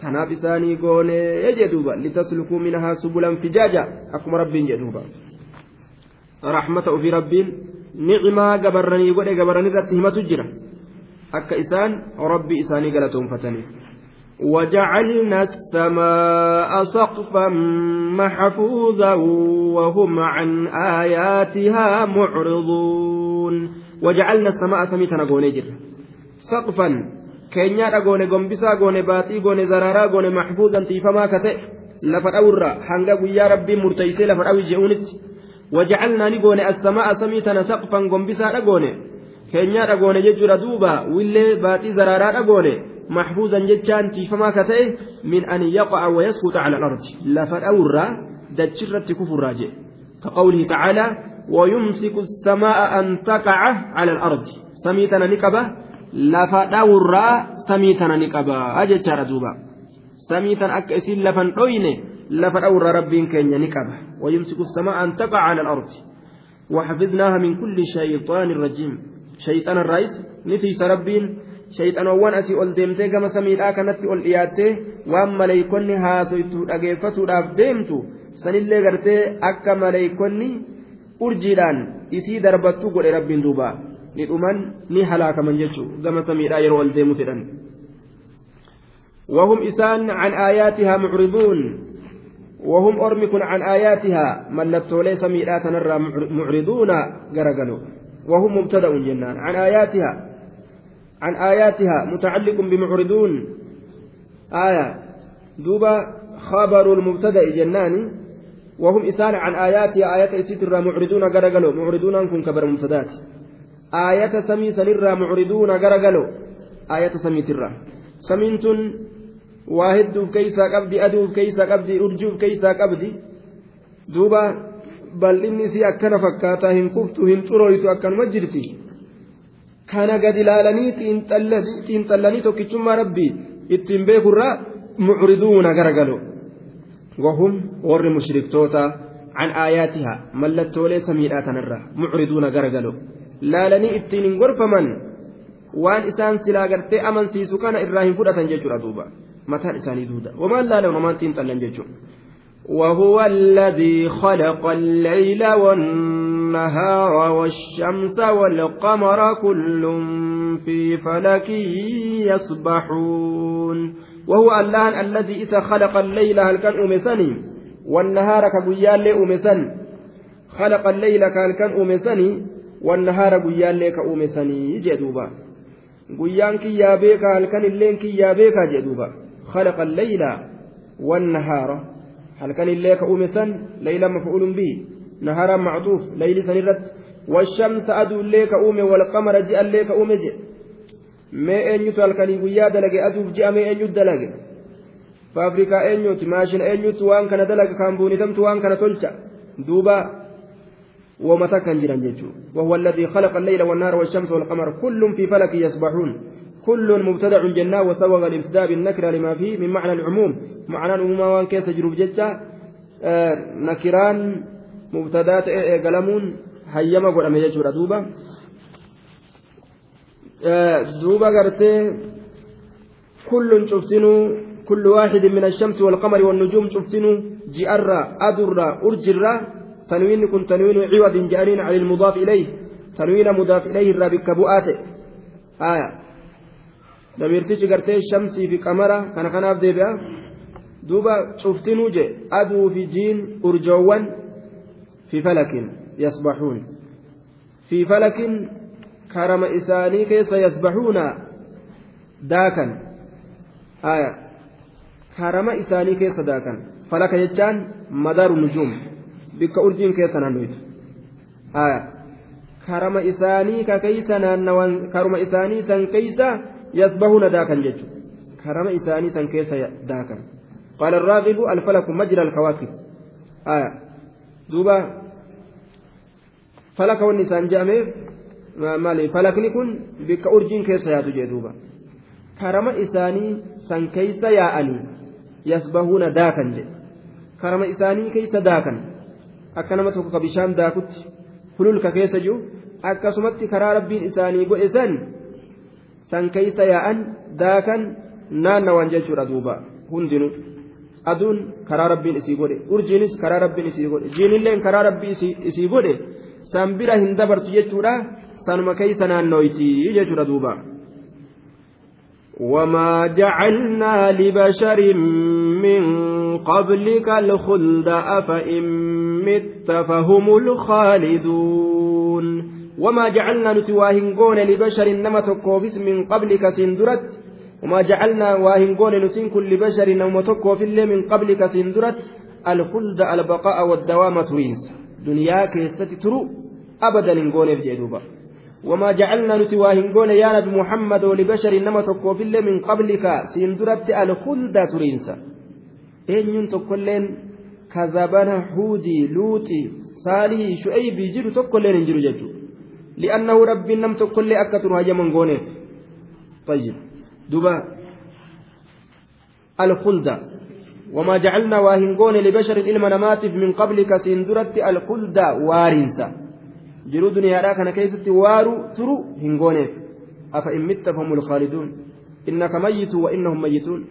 tanaaf isaanii goonee jedhuuba. Litaslukuu minhaa subulan fijaaja akkuma rabbiin rahmata ofii rabbiin nicimaa gabarranii godhe gabarran irratti himatu jira akka isaan rabbii isaanii galatoonfataniif وجعلنا السماء سقفا محفوظا وهم عن آياتها معرضون وجعلنا السماء سميتنا قوني سقفا keenyaadha goone gombisaa goone baaxii goone zaraaraa goone maxfuuzan tiifamaa ka ta'e lafa dhawurra hanga guyyaa rabbiin murteeysee lafa dhawi je'uunitti goone assamaa samii tana saqfan gombisaadha goone keenyaadha goone jechuudha duuba willee baaxii zaraaraadha goone محفوظا جتان تيفما كتئ من أن يقع ويسقط على الأرض لفر أورا دجرة كفر راجع كقوله تعالى ويمسك السماء أن تقع على الأرض سميتنا نكبة lafa dhawurraa samii tana ni qaba jechaadha duuba samii tan akka isin lafan dhoyne lafa dhawurraa rabbiin keenya ni qaba ويمسك السماء أن تقع على الأرض وحفظناها من كل شيطان رجيم شيطان الرئيس نفيس ربين shayxanoowwan asii ol deemtee gama samiidhaa kanatti ol dhiyaattee waan maleeykonni haasoytu dhageeffatuudhaaf deemtu sanillee gartee akka maleeykonni urjiidhaan isii darbattu godhe rabbiin duuba ni dhuman ni halaakaman jechuun gama samiidhaa yeroo ol deemu fedhan وهم إسان عن آياتها معرضون وهم أرمكن عن آياتها ملتو ليس ميلات نرى معرضون قرقلوا. وهم مبتدأ جنان عن آياتها. عن آياتها متعلق بمعرضون. آية. دوبا خبر المبتدأ جنان. وهم إسان عن آياتها. آيات إسيتر معرضون قرقلوا. معرضون كن كبر مبتدأت. aayata samii sanirraa mucriduuna garagaloo aayata samiitirraa samiin tun waa hedduuf keeysaa qabdi aduuf keeysaa qabdi urjuuf keeysaa qabdi duuba bal'inni isii akkana fakkaataa hin kuftu hin xurooytu akkanuma jirti kana gad ilaalanii xiinxallanii tokkichummaa rabbii ittiin beekurraa mucriduuna garagaloo wahum warri mushriktoota عن آياتها ملتولي سميدات نرى معرضون غرغلو laalanii ittiin hin gorfaman waan isaan silaa gartee amansiisu kana irraa hin fudhatan jechuudha duuba Mataan isaanii duuda wamaan laalan wamaan xiinxallan jechuudha. وهو الذي خلق الليل والنهار والشمس والقمر كل في فلك يسبحون وهو الله الذي إذا خلق الليل هل كان أمسني والنهار كبيال أمسن خلق الليل كهل كان أمسني uume sanii jee duuba guyyaan kiyyaa beekaa halkan illeen kiyyaa beekaa jee duuba خلق الليل والنهار. هل كان الليل كأوم سن؟ ليلا مفعول به. نهارا معطوف. ليل سنرت والشمس أدو الليل كأوم والقمر جاء الليل كأوم جاء ما أن يتوال كان يقويا دلق؟ أدوف جاء ما أن يدلق فافريكا أن يت ماشين أن يت وان كان دلق. كان بوني تمت وان كان تلتا دوبا. ومتى كان جيران وهو الذي خلق الليل والنهار والشمس والقمر. كل في فلك يسبحون. كل مبتدع جنة وسوغ الابتداء بالنكرة لما فيه من معنى العموم. معنى العموم وان كيس جروب جتشا آه نكران مبتدات قلمون هيما أمي جيتشو دوبا آه دوبا قرتي كل شفتنو كل واحد من الشمس والقمر والنجوم شفتنو جئرة أدرة أرجرة تنوين كن تنوين عوض جارين على المضاف إليه. تنوين مضاف إليه الرابك بؤاته آية. Damirtichi gartee shamsii fi qamara kana kanaaf deebi'a duuba cuftinuu je aduu fi jiin urjoowwan fi falakin yasbaxuun fi falakin karama isaanii keessa yasbaxuuna daakan aya karama isaanii keessa daakan falaka jechaan madaru nujuum bikka urjiin keessa naannoytu karama isaanii ka keeysa naannawan karuma isaanii san keeysa yasbahuuna daakan jechu karama isaanii san keessa daakan قال الراغب الفلك مجرى الكواكب آية دوبا فلك والنسان جامع مالي فلكني كن بك أرجين كيس يا تجي دوبا كرم إساني سن كيس يا أني يسبهون داكن كرم إساني كيس داكن akka nama tokko ka bishaan daakutti hululka keessa jiru akkasumatti karaa rabbiin isaanii godhe san san keeysa yaa'an daakan naannawan jechuudha duuba hundinuu aduun karaa rabbiin isii godhe urjiinis karaa rabbiin isii godhe jiinilleen karaa rabbii isii godhe san bira hin dabartu jechuudha sanuma keeysa naannooyti jechuudha duuba. وما جعلنا لبشر من قبلك الخلد أفإن مت فهم الخالدون وما جعلنا نتواهنقون لبشر نما تكوفس من قبلك سندرت وما جعلنا واهنقون نتين كل بشر نما تكوف من قبلك سندرت. الخلد البقاء والدوام ترينس دنياك يستترو أبدا نقون في جدوبا وما جعلنا نتواهن قول يا نبي محمد ولبشر إنما تقوف من قبلك سيندرت الخلد ترينسا إن ينتقلين كذبنا حودي لوطي صالح شعيب جرو تقلين جرو ججو لأنه رب نم تقل أكتر هجما قونه طيب دبا الخلد وما جعلنا واهن قول لبشر إلما نماتف من قبلك سيندرت الخلد وارنسا kana keessatti waaruu turu hin gooneef afa in mitta fahumul khaaliduun innaka mayyitu wa innahum mayyituun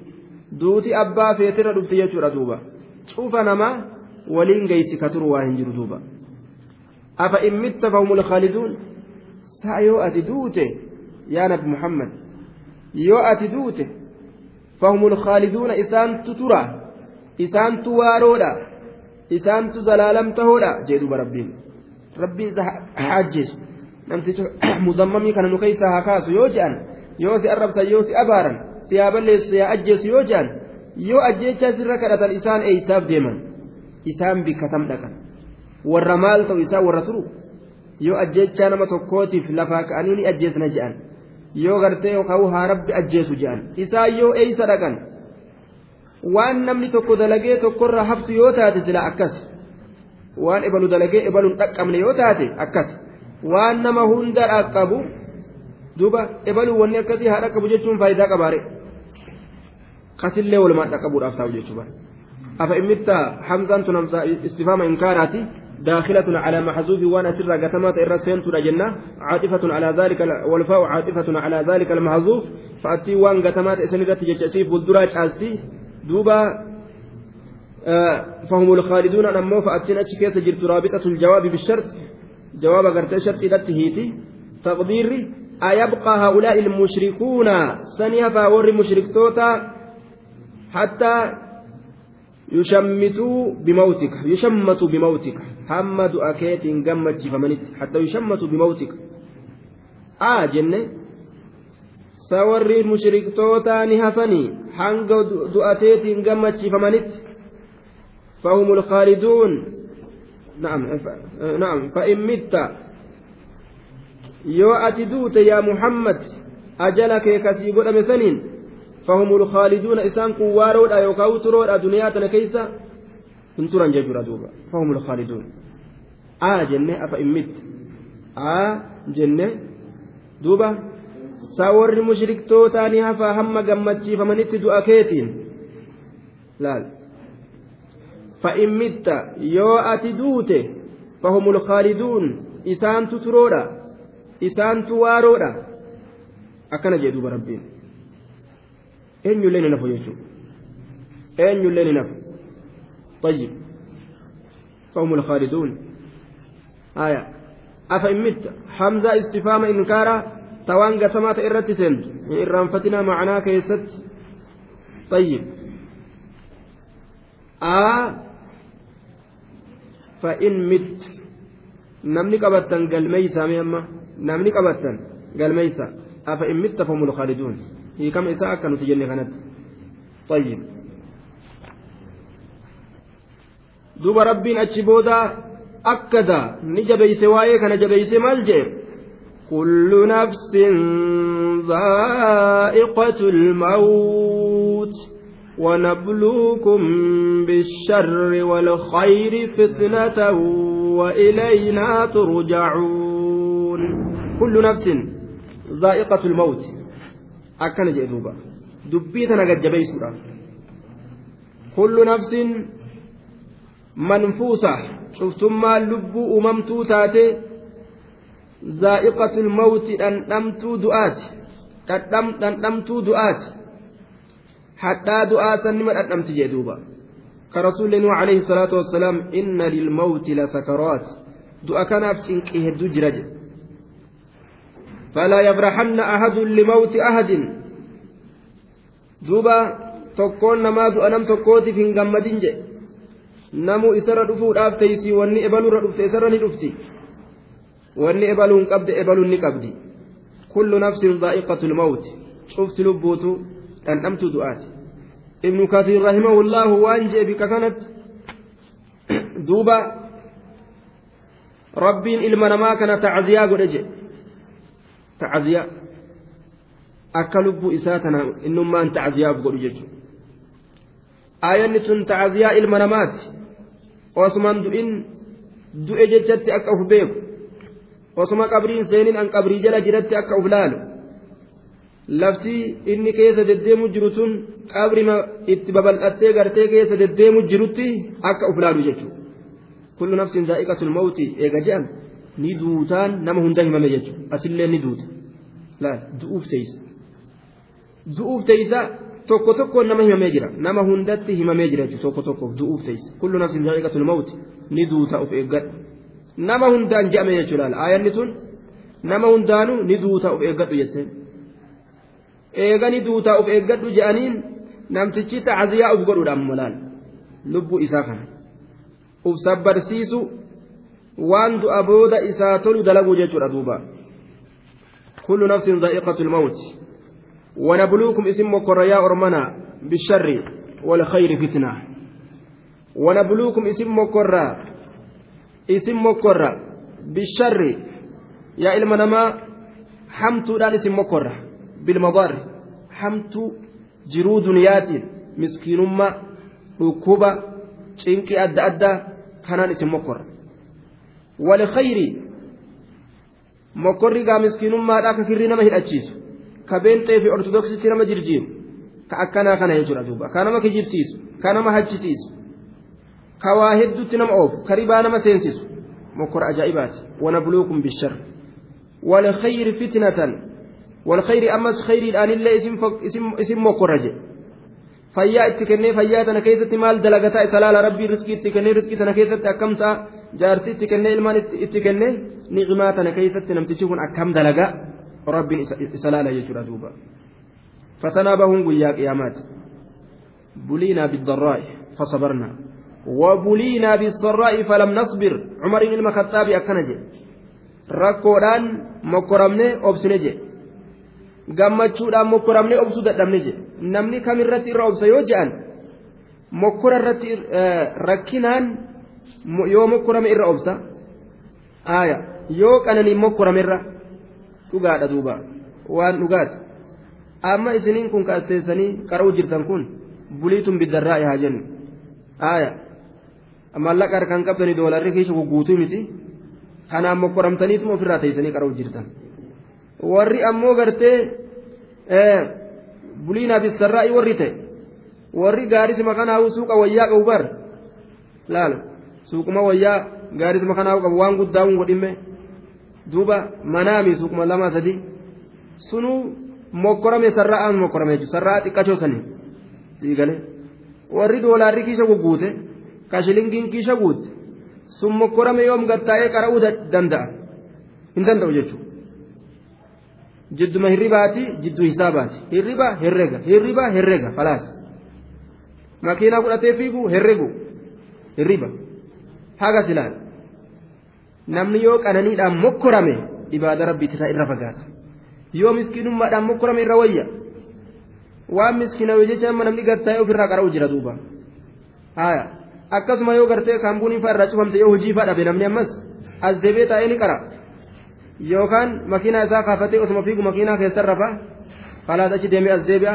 duuti abbaa feetirra dhufte jechuudha duuba cufa namaa waliin geessi ka turu waa hin jiru duuba afa in mitta fahumul saa yoo ati duute yaa nabi muhammad yoo ati duute fahumul khaaliduuna isaantu tura isaantu waaroodha isaantu zalaalamtahoodha jee duuba rabbiin rabbiin isa haa ajjeesu namticha muzammamii kana nu keessa haa kaasu yoo je'an yoo si arrabsan yoo si abaaran si haa balleessu si haa ajjeesu yoo je'an yoo ajjeechaa sirra kadhatan isaan eeysaaf deeman isaan bikkatam dhaqan warra maal ta'u isaan warra turu yoo ajjeechaa nama tokkootiif lafaa ka'anii ni ajjeesna je'an. Yoo gartee yookaan haa rabbi ajjeesu je'an. Isaan yoo eeysa dhaqan waan namni tokko dalagee tokkorra haftu yoo taate silaa akkas. waan ebalu dalagee ebaluun dhaqqabne yoo taate akkas. Waan nama hunda dhaqqabu duuba ebaluu wanni akkasii haa dhaqqabu jechuun faayidaa qabaare kasillee walumaan dhaqqabuudhaaf taa'u jechuudha afa immitta hamzaan tun hamza istifaama inkaaraati داخلة على محذوف وأنا سر قتمات الرسين جنة عاطفة على ذلك والفاء عاطفة على ذلك المحذوف فأتي وان قتمات اسندت جتشيف والدراج أستي دوبا فهم الخالدون أمو فأتين أتشكيت جرت رابطة الجواب بالشرط جواب قرت شرط إلى التهيتي تقدير أيبقى هؤلاء المشركون سنيا فاور مشرك توتا حتى يشمتوا بموتك يشمتوا بموتك. حمد أكيت قمت فمنت حتى يشمتوا بموتك آه جنة sawarri mushriktoota ni hafanii hanga du'ateetiin gammachiifamanitti فهم الخالدون نعم نعم فإن مت yoo ati duute yaa muhammad ajala kee kasii godhame saniin fahumul khaaliduuna isaan kun waaroodha yookaan uturoodha hin turan jechuudha duuba. Fahumul khaaliduun aa jenne afa immitti aa jenne duuba. Saa warri mushriktootaa ni hafaa hamma gammachiifamanitti du'a keetiin. Laal. Fa'immitta yoo ati duute fahumul khaaliduun isaantu turoodha. Isaantu waaroodha. Akkana jee duuba rabbiin. Eenyullee ni nafu jechuudha eenyullee ni nafu. طيب فهم الخالدون آية أفإن مت حمزة استفهام إنكارا توان قسمات إرتي سنت إن فتنا معناه كيست طيب آه fa'in mit namni qabattan galmeeysaa mee amma namni qabattan galmeeysa afa in mitta famul khaaliduun hiikama isaa akka nuti jenne kanatti طيب Duuba rabbiin achi booda akkada ni jabeeyse waa'ee kana jabeeyse maal jee? كل نفس ذائقة الموت ونبلوكم بالشر والخير فتنة وإلينا ترجعون كل نفس ذائقة الموت أكن جئتوبا دبيتنا قد جبيسورا كل نفس اللب أممتو تاتي ذائقة الموت أن نمتو دؤات أن نمتو دؤات hadhaa du'aa san nima dhadhamti jee duuba ka rasuulli nuux alayhi salaatu wassalaam inna lilmawti lasakaraat du'a kanaaf cinqii hedduu jira jedhe فلا يبرحن أحد لموت أحد دوبا tokkoon namaa du'a nam tokkootiif hin gammadin jedhe namu isarra dhufuudhaaf teeysii wanni ebalurra dhufte isarra ni dhufti wanni ebaluun qabde ebaluun ni qabdi kullu nafsin dhaa'iqatu lmawti cufti lubbuutu dhandhamtu du'aati ibnu kasiir rahimahullahu waan jee bika kanatti duuba rabbiin ilma namaa kana tacziyaa godhe jedhe tacziyaa akka lubbuu isaa tana innummaan tacziyaaf godhu jechuudha aayanni tun tacziyaa ilma namaati. Osuman du'in du'e jechatti akka uf beeku. Osuma qabriin seeniin an qabrii jala jiratti akka uf laalu. Lafti inni keessa deddeemu jiru tun qabrima itti babal'attee gartee keessa deddeemu jirutti akka uf laalu jechuudha kullu nafsin zaa'iqatul mawti eega je'an ni duutaan nama hunda himame jechuudha asillee ni duuta. Du'uuf teeysa du'uuf teeysa tokko tokkoon nama himamee jira nama hundatti himamee jira jechuudha tokko tokkoof du'uuf teeysa kullu nafsin zaa'iqatul mawti ni duuta of eeggadhu nama hundaan je'ame jechuudha laal aayanni tun nama hundaanuu ni duuta of eeggadhu jetteen. eegani duutaa uf eeggadhu je'aniin namtichi tacziyaa uf godhuudhaan malaan lubbuu isaa kana uf sabbarsiisu waan du'a booda isaa tolu dalaguu jechuudha duuba kullu nafsin dha'iqatu lmawti ونبلوكم اسم مكر يا أرمنا بالشر والخير فتنة ونبلوكم اسم مكر اسم مكر بالشر يا إلمنما حمت دان اسم مكر بالمضار حمت jiruu duniyaatiin miskiinummaa dhukkuba cinqii adda addaa kanaan isin mokkorra walkhayri mokkorri gaa miskiinummaadhaa ka kirrii nama hidhachiisu ka beenxee fi ortodoksitti nama jirjiiru ka akkanaa kana jechuudha duuba ka nama kijibsiisu ka nama hachisiisu ka waa hedduutti nama oofu ka ribaa nama seensisu mokkora ajaa'ibaati wanabluukum bishar walkhayri fitnatan والخير أمس خير الآن إلا اسم فق اسم اسم مكرجة فيا اتكني فيا تنا كيست مال دلغتا سلال ربي رزقي اتكني رزقي تنا كيست أكمتا جارتي اتكني المان اتكني نعما تنا كيست نمتشكون أكم دلغا ربي سلال يجرى دوبا فتنابهم ويا قيامات بلينا بالضراء فصبرنا وبلينا بالسراء فلم نصبر عمر بن الخطاب أكنجي rakkoodhaan mokkoramne obsine je gammachuudhaan mokkoramne obsuu dadhabne je namni kamirratti irra obsa yoo je'an mokkora irratti rakkinaan yoo mokkorame irra obsa aaya yoo qananiin mokkorame irra dhugaadha duuba waan dhugaati amma isiniin kun kaatteessanii qara'uu jirtan kun buliitun biddarraa haa jennu aaya mallaqa harkaan qabdanii doolarri keessa guutuu miti kanaan mokkoramtaniituma ofirraa teessanii qara'uu jirtan. warri ammoo gartee buliinaa bisarraa'i warri ta'e warri gaarisima kanaa'u suuqa wayyaa qabu bar laala suuquma wayyaa gaarisima kanaa'u qabu waan guddaa hin godhimme duuba manaami suuquma lama sadi sunuu mokkorame sarra'aan mokkorame jechuudha sarra'a xiqqachoo sanii sii galee warri doolaarri kiisha gugguute kashilingiin kiisha guute sun mokkorame yoom gattaa'ee qara'uu danda'a hin danda'u jechuudha. jidduma hirribaati jidduu hisaabaati hirriba herrega hirriba herrega falaas makiinaa fudhatee fiigu herregu hirriba haga silaan namni yoo qananiidhaan mokkorame ibaada rabbiitti isaa irra fagaata yoo miskiinummaadhaan mokkorame irra wayya waan miskiinawe jecha amma namni gattaa'ee ofirraa qara'u jira duuba haya akkasuma yoo gartee kaambuuniin fa'aa irraa cufamte yoo hojii fa'aa dhabe namni ammas as deebee taa'ee ni qara yookaan makiinaa isaa kaafatee osuma fiigu makiinaa keessan rafa falaas achi deemee as deebi'a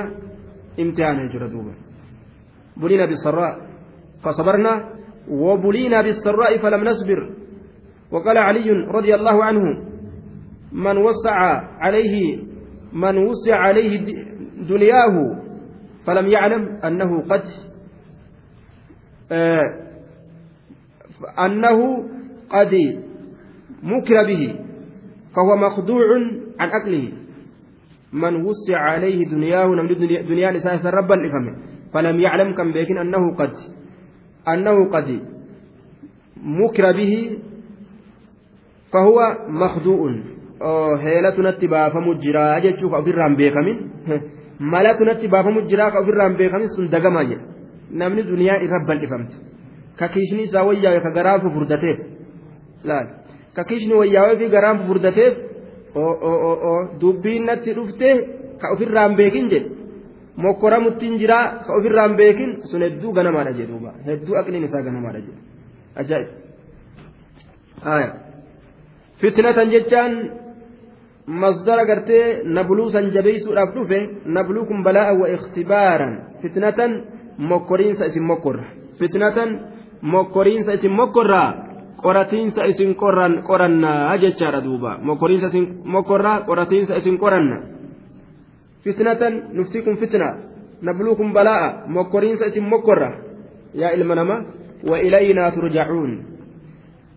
imtihaana jechuudha duuba buliina bisarraa فصبرنا وبلينا بالسراء فلم نصبر وقال علي رضي الله عنه من وسع عليه من وسع عليه دنياه فلم يعلم أنه قد آه أنه قد مكر به فهو مخدوع عن أكله. من وسع عليه دنياه نمد دنيا نساء ربا لفمه فلم يعلم كم بيكن أنه قد أنه قد مكر به فهو مخدوء heelatu natti baafamu jira jechuuf ofirraan beekamin malatu natti baafamu jira ka ofirraan beekamin sun dagamaa jedha namni duniyaa irra bal'ifamte ka kiishni isaa wayyaa'e ka garaa fufurdateef laal ka kiishni wayyaa'ee fi garaan fufurdateef dubbiin natti dhufte ka ofirraan beekin jedhe mokkoramuttiin jiraa ka ofirraan beekin sun hedduu ganamaadha jedhuuba hedduu aqliin isaa ganamaadha jedhu ajaa'ib Fitnatan jechaan masdara gartee nabluu san jabeeysuudhaaf dhufe nabluu kun balaa'a wa ikhtibaaran fitnatan mokkoriinsa isin mokkorra fitnatan mokkoriinsa isin mokkorraa qoratiinsa isin qorannaa jechaadha duuba mokkoriinsa isin mokkorraa qoratiinsa isin qoranna fitnatan nufti kun fitna nabluu kun balaa'a mokkoriinsa isin mokkorra yaa ilma nama wa ilaynaa turjacuun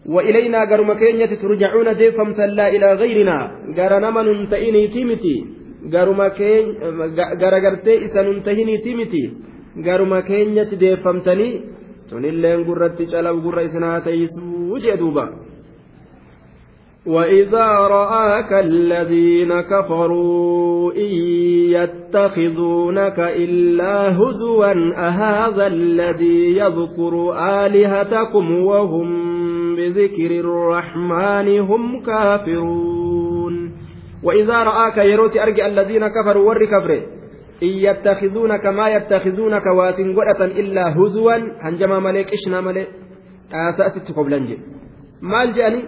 وإلينا قرم كينية ترجعون ديفمتا لا إلى غيرنا. قر نمن تئني تيمتي. قرم كين قر قرتي إسا تيمتي. قرم كينية ديفمتني. تنلين قرت جلب قر إسنا تيسو جدوبا وإذا رآك الذين كفروا إن يتخذونك إلا هزوا أهذا الذي يذكر آلهتكم وهم بذكر الرحمن هم كافرون. وإذا رآك يروس أرجع الذين كفروا ور كفره. إن يتخذونك ما يتخذونك واسن إلا هزوا. هنجما ملك إشنا ملك. آساست قبلنج مال جاني؟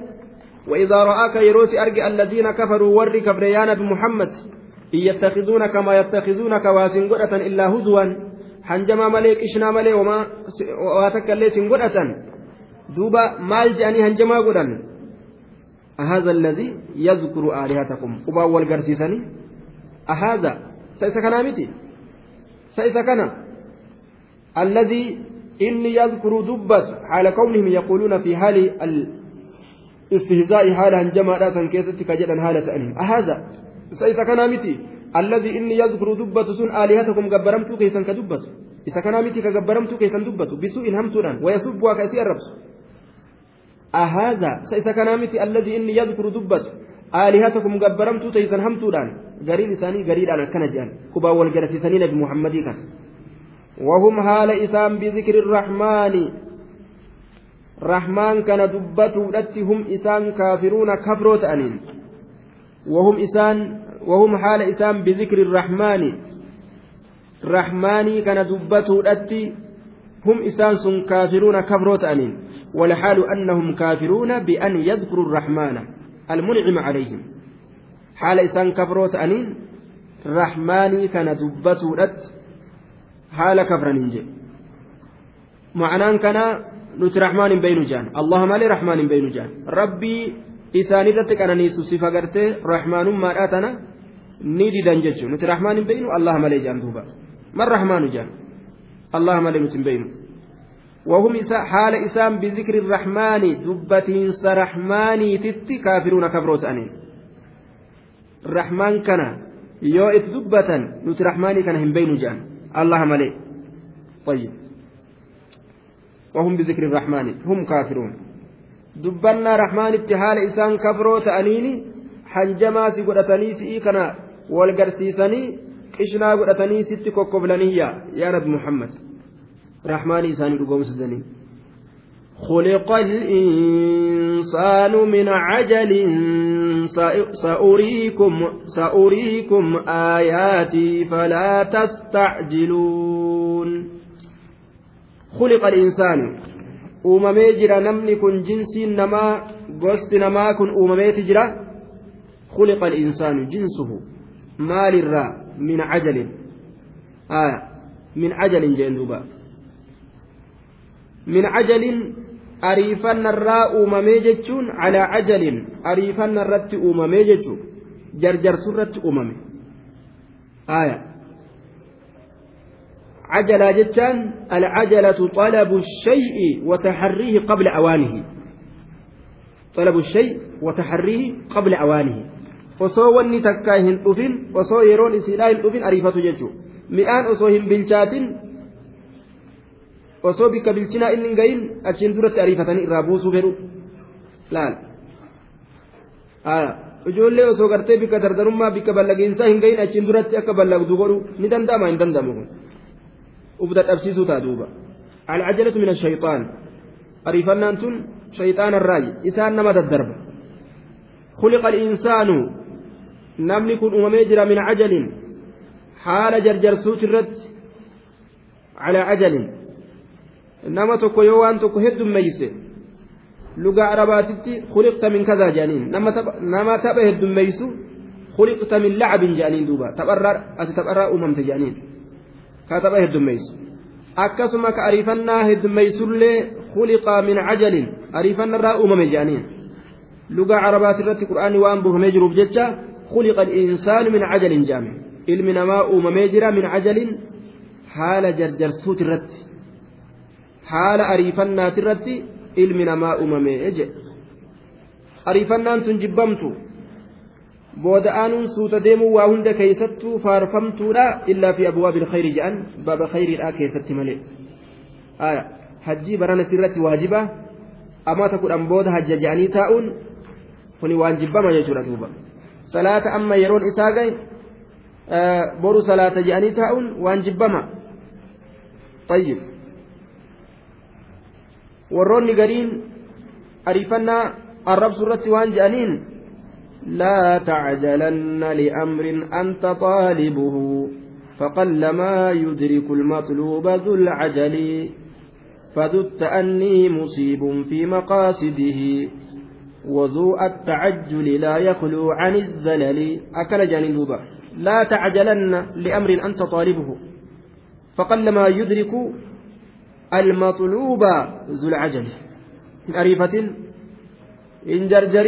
وإذا رآك يروس أرجع الذين كفروا ور كفر يا نبي محمد. إن يتخذونك ما يتخذونك واسن إلا هزوا. هنجما ملك إشنا ملك. وما واتكلي سن قرة. Duuba maal je'anii hanjamaa godhan ahaza alladii yadkuru aalihatakum qubaan wal garsiisanii ahaza sa isa kanaa miti sa isa kana alladii inni yadkuru dubbat haala kawnihim yaquuluuna fi haali istihzaa'i haala hanjamaadhaa san keessatti ka jedhan haala ta'aniin ahaza sa isa kanaa miti alladii inni yadkuru dubbatu sun aalihatakum gabbaramtuu keessan ka dubbatu isa kanaa miti ka gabbaramtuu keessan dubbatu أهذا سيسا كنامتي الذي إني يذكر دبت آلهتكم قبرمتو تيسن همتودان. قريب إساني قريب على كنجان كبا والجرسيسانين بمحمد كان. وهم هال إسام بذكر الرحمن. رحمن كان دبتو هم إسان كافرون كفروت أنين. وهم إسان وهم حال إسام بذكر الرحمن. رحماني كان دبتو هم إسان سن كافرون كفروت أنين. والحال أنهم كافرون بأن يذكروا الرحمن المنعم عليهم. حال إسان كفروت أنين رحماني كان دبتو رت حال كفر ننجي معنى كان نت رحمن بين جان. اللهم لي رحمن بين جان. ربي إساني رتك أنا نيسو سفقرت رحمن ما أتنا نيدي دنججو. نت رحمن بين اللهم لي جان دوبا. ما الرحمن جان؟ اللهم لي نت بينه وهم حال إسام بذكر الرحمن دبتين سرحماني تتي كافرون كفروت أنين الرحمن كان يو دبة نت رحماني كان هم بين جان. الله ملي. طيب. وهم بذكر الرحمن هم كافرون. دبنا رحمن اتحال إسان كفروت أنيني حنجما سيقرتني سئي كان والقرسيسني قشنا قرتني ست كوكوبلانية يا نبي محمد. رحمن إساني رقوم سدني. خلق الإنسان من عجل سأريكم سأريكم آياتي فلا تستعجلون. خلق الإنسان. jira namni kun jinsiin namaa gosti namaa kun uumameeti jira خلق الإنسان جنسه. مال الراء من عجل. آه. من عجل جندوبا. Jechuun calaa ajalin ariifannarratti uumamee jechuun jarjarsurratti uumame aya cajalaa jechaan alcajalatu xalabu shay'i wataxarriihi qabla awaanihi طلب الشيء وتحريه قبل أوانه osoo wanni takkaa hin dhufin osoo yeroon isiidhaa hin dhufin ariifatu jechuudha mi'aan osoo hin bilchaatin osoo bikka bilchinaa inni hin gahin achiin duratti ariifatanii irraa buusuu fedhu laal ijoollee osoo gartee bikka dardarummaa bikka ballagiinsaa hin gahin achiin duratti akka ballagdu godhu ni danda'ama hin danda'amu kun uf dadhabsiisuu taa duuba alcajalatu min ashayxaan ariifannaan tun shayxaana irraayi isaan nama daddarba خلق الإنسان namni kun uumamee jira min cajalin haala jarjarsuut irratti calaa cajalin nama tokko yoo waan tokko heddummeeyse lugaa arabaatitti kuliqta min kazaa jedhaniin nama tapha heddummeeysu kuliqta min lacabin jedhaniin duuba tapharraa ati tapharraa uumamte jedhaniin ka tapha heddummeeysu akkasuma ka ariifannaa heddummeeysullee kuliqa min cajalin ariifannarraa uumame jedhaniin lugaa arabaatirratti qur'aanni waan buufamee jiruuf jecha خلق الإنسان من عجل جامع ilmi namaa uumamee jira min cajalin haala jarjarsuut irratti haala ariifannaati irratti ilmi namaa uumamee jedhe ariifannaan tun jibbamtu booda aanuun suuta deemuu waa hunda keeysattuu faarfamtuudha illaa fi abwaabi ilkhayri jedhan baaba khayriidhaa keessatti malee aya hajjii barana sirratti waajiba amata kudhan booda hajja jedhanii taa'uun kuni waan jibbama jechuudha duuba salaata amma yeroon isaa gahe boru salaata jedhanii taa'uun waan jibbama tayyib warroonni gariin ariifannaa arrabsu irratti waan jedhaniin لا تعجلن لأمر أنت طالبه فقلما يدرك المطلوب ذو العجل فذو التأني مصيب في مقاصده وذو التعجل لا يخلو عن الزلل أكل جانبوبا لا تعجلن لأمر أنت طالبه فقلما يدرك المطلوب ذو العجل من أريفة إن جرجر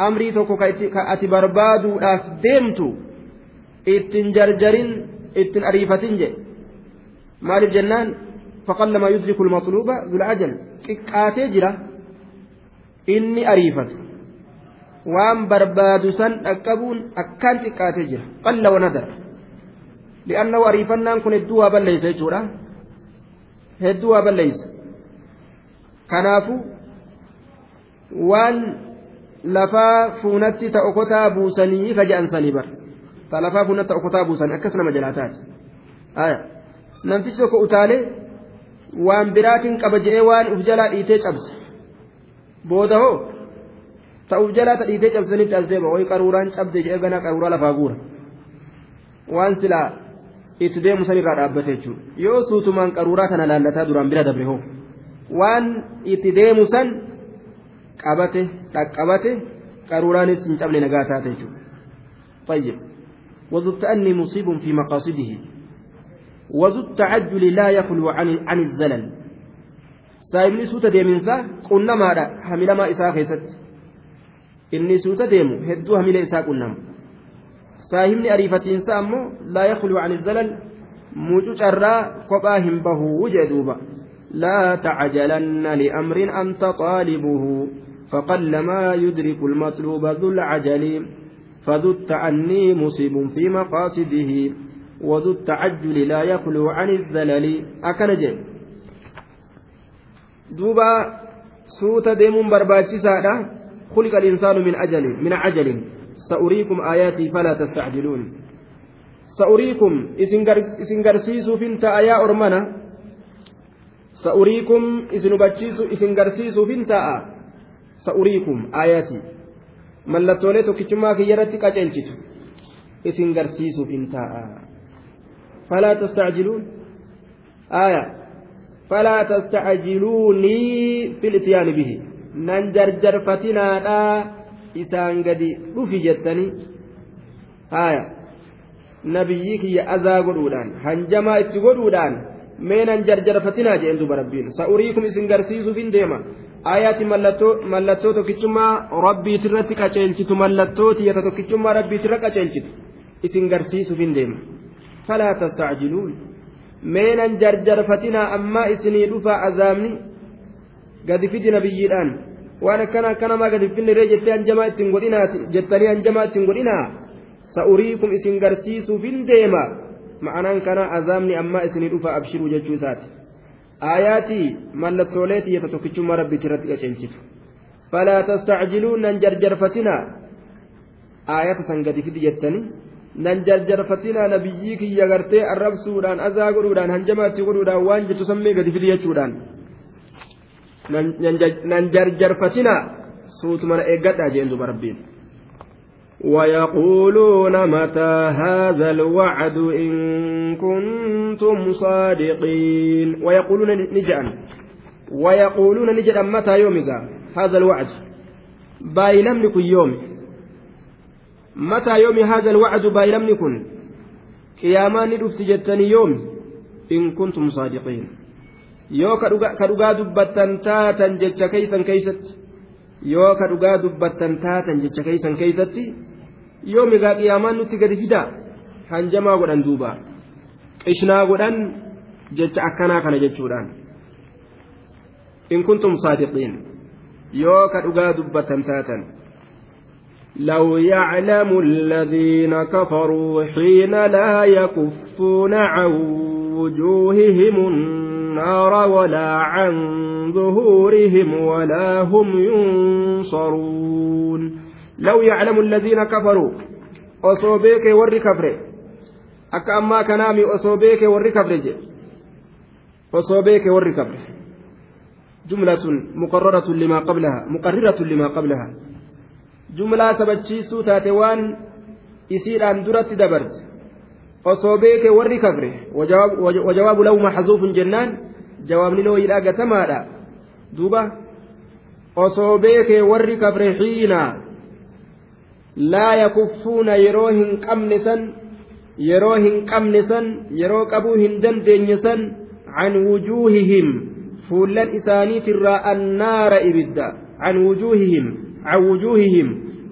أمري توكو كأتي بربادو ديمتو إتن جرجر إتن أريفة جي مالف جنان فقلما يدرك المطلوب ذو العجل كاتي جرا inni ariifatu waan barbaadu san dhaqqabuun akkaan xiqqaatee jira qalla wanadar li'annahu ariifannaan kun hedduu waa balleeysa jechuudha hedduu waa balleeysa kanaafu waan lafaa fuunatti ta okotaa buusanii ka je'ansanii bar ta lafaa fuunatti ta okotaa buusanii akkas nama jalaa taate namtichi tokko utaalee waan biraatiin qaba je'ee waan uf jalaa dhiitee cabse booda hoo ta'uuf jalaa tadhiitee cabsanitti as deema wayi qaruuraan cabde jedhee gana qaruuraa lafaa guura waan silaa itti deemu san irraa dhaabbate jechuudha yoo suutumaan qaruuraa kana laallataa duraan bira dabre hoo waan itti deemu san qabate dhaqqabate qaruuraanis hin cabne nagaa taate jechuudha طيب وذو التأني مصيب في مقاصده وذو التعجل لا يخلو عن عن الزلل saayibni suuta deeminsaa qunnamaadha hamilamaa isaa keessatti inni suuta deemu hedduu hamila isaa qunnama Saahibni ariifatiinsa ammoo laa yakhlu an zalal mucucarraa kophaa hin bahuu jee duuba. لا تعجلن لأمر أنت طالبه فقلما يدرك المطلوب ذو العجل فذو التأني مصيب في مقاصده وذو التعجل لا يخلو عن الزلل أكنجل duuba suuta deemuun barbaachisaadha. خلق الإنسان من أجل من عجل سأريكم آياتي فلا تستعجلون سأريكم إسن قرسيسو فنت آيا أرمنا سأريكم إسن بچيسو إسن قرسيسو فنت سأريكم آياتي mallattoolee tokkichummaa kiyyarratti qaceelchitu isin garsiisuuf hin taa'a falaa tastacjiluun aya falaa tastacjiluunii fil ityaani bihi nan jarjarfatinaadhaa isaan gadi dhufi jettanii aya nabiyyi kiyya azaa godhuudhaan hanjamaa itti godhuudhaan mee nan jarjarfatinaa jeen duba rabbiin. Sa'uriikum isin garsiisuuf hin deema. Ayaati mallattoo tokkichummaa rabbiitirratti qaceelchitu mallattoo tiyyata tokkichummaa rabbiitirra qaceelchitu. Isin garsiisuuf hin deema. Falaa tastacjiluun. Meenan jarjarfatinaa ammaa isinii dhufa azaabni gadi fidi nabiyyiidhaan waan akkana akkanamaa gadi finniree jettee hanjamaa ittiin godhinaa jettanii hanjamaa ittiin godhinaa sa'uriikum isin garsiisuuf hin deema ma'anaan kana azaabni ammaa isinii dhufa abshiruu jechuu isaati aayaatii mallattoolee xiyyata tokkichummaa rabbiitti irratti qaceelchitu falaa tastacjiluun nan jarjarfatinaa aayata san gadi fidi jettanii nan jarjarfatinaa nabiyyii kiyya gartee arrabsuudhaan azaa godhuudhaan hanjamaatti godhuudhaan waan jettu sammee gadi fidi jechuudhaan nan jarjarfatinaa suutumana eeggadhaa jeen duba rabbiin ويقولون متى هذا الوعد إن كنتم صادقين ويقولون نجأن ويقولون نجأن متى يومك هذا الوعد بايلم لكم يوم متى يوم هذا الوعد بايلم لكم قيامان ندفت جتني يوم إن كنتم صادقين yoo ka dhugaa dubbattan taatan jecha keeysan keeysatti yoo ka dhugaa dubbattan taatan jecha keeysan keeysatti yoo migaa qiyaamaan nutti gadi fida hanjamaa godhan duuba qishnaa godhan jecha akkanaa kana jechuudhaan in kuntum saadiqiin yoo ka dhugaa dubbattan taatan لو يعلم الذين كفروا حين لا يكفون عن وجوههم النار ولا عن ظهورهم ولا هم ينصرون. لو يعلم الذين كفروا أصوبيك ور أكا أما كنامي أصوبيك ور كفر أصوبيك ور جملة مقررة لما قبلها مقررة لما قبلها. جملة سبتشيسو تاتوان إسيران درت دبرت. osoo beeke warri kafre wajawaabu lahu maxzuufun jennaan jawaabni looyidha gatamaadha duuba osoo beeke warri kafre xiina laa yakuffuuna yeroo hin qabne san yeroo hin qabne san yeroo qabuu hin dandeenye san can wujuuhihim fuullan isaaniitirraa annaara ibidda can wujuuhihim can wujuuhihim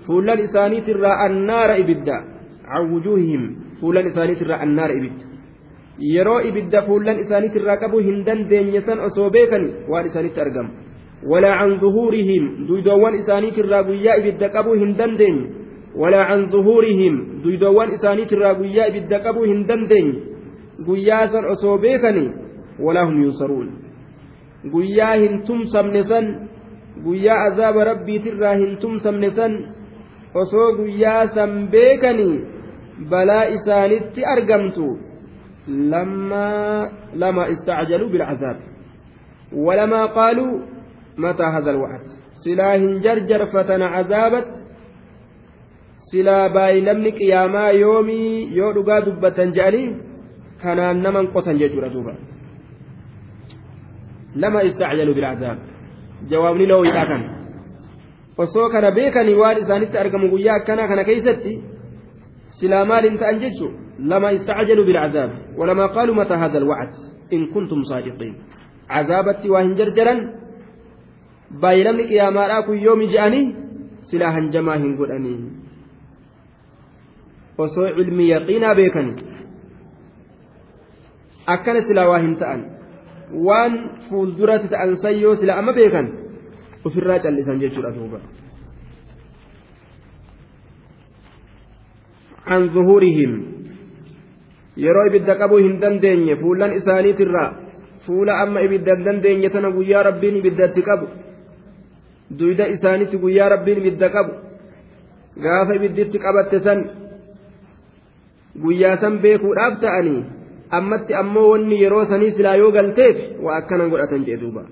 fuullan isaaniitirraa annaara ibidda can wujuuhihim fuulan isaaniitirraa annaara ibidda yeroo ibidda fuulan isaaniitirraa qabuu hin dandeenye san osoo beekan waan isaanitti argamu walaa can zuhuurihim duydoowwan isaaniitirraa guyyaa ibidda qabuu hin dandeenye walaa can zuhuurihim duydoowwan isaaniitirraa guyyaa ibidda qabuu hin dandeenye guyyaa san osoo beekani walaa hum yunsaruun guyyaa hin tumsamne san guyyaa azaaba rabbiitirraa hin tumsamne san osoo guyyaa san beekanii balaa isaanitti argamtu lama istacjaluu bilcazaab walamaa qaaluu mataa hada alwacd silaa hin jarjarfatan cazaabat silaa baay'inamni qiyaamaa yoomii yoo dhugaa dubbatan je'anii kanaan naman qotan jechuudha duuba lama istacjaluu bilcazaab jawaabni looyidha kan osoo kana beekanii waan isaanitti argamu guyyaa akkanaa kana keeysatti jechu lama istacjaluu bilcazaab walamaa qaaluu mataa hada alwacd in kuntum saadiqiin cazaabatti waa hin jarjaran baay'inamni qiyaamaadhaa kun yoomi je'anii silaa hanjamaa hin godhanii osoo cilmi yaqiinaa beekani akkana silaa waa hin ta'an waan fuulduratti ta'an san yoo sila amma beekan ofirraa callisan jechuudha duuba an zuhurihim yeroo ibidda qabu hin dandeenye fuulan isaaniitirra fuula amma ibidda hin dandeenye tana guyyaa rabbiin ibiddatti qabu duyda isaanitti guyyaa rabbiin ibidda qabu gaafa ibidditti qabatte san guyyaa san beekuudhaaf ta'anii ammatti ammoo wanni yeroo sanii silaa yoo galteef waa akkana godhatan jedhe duuba.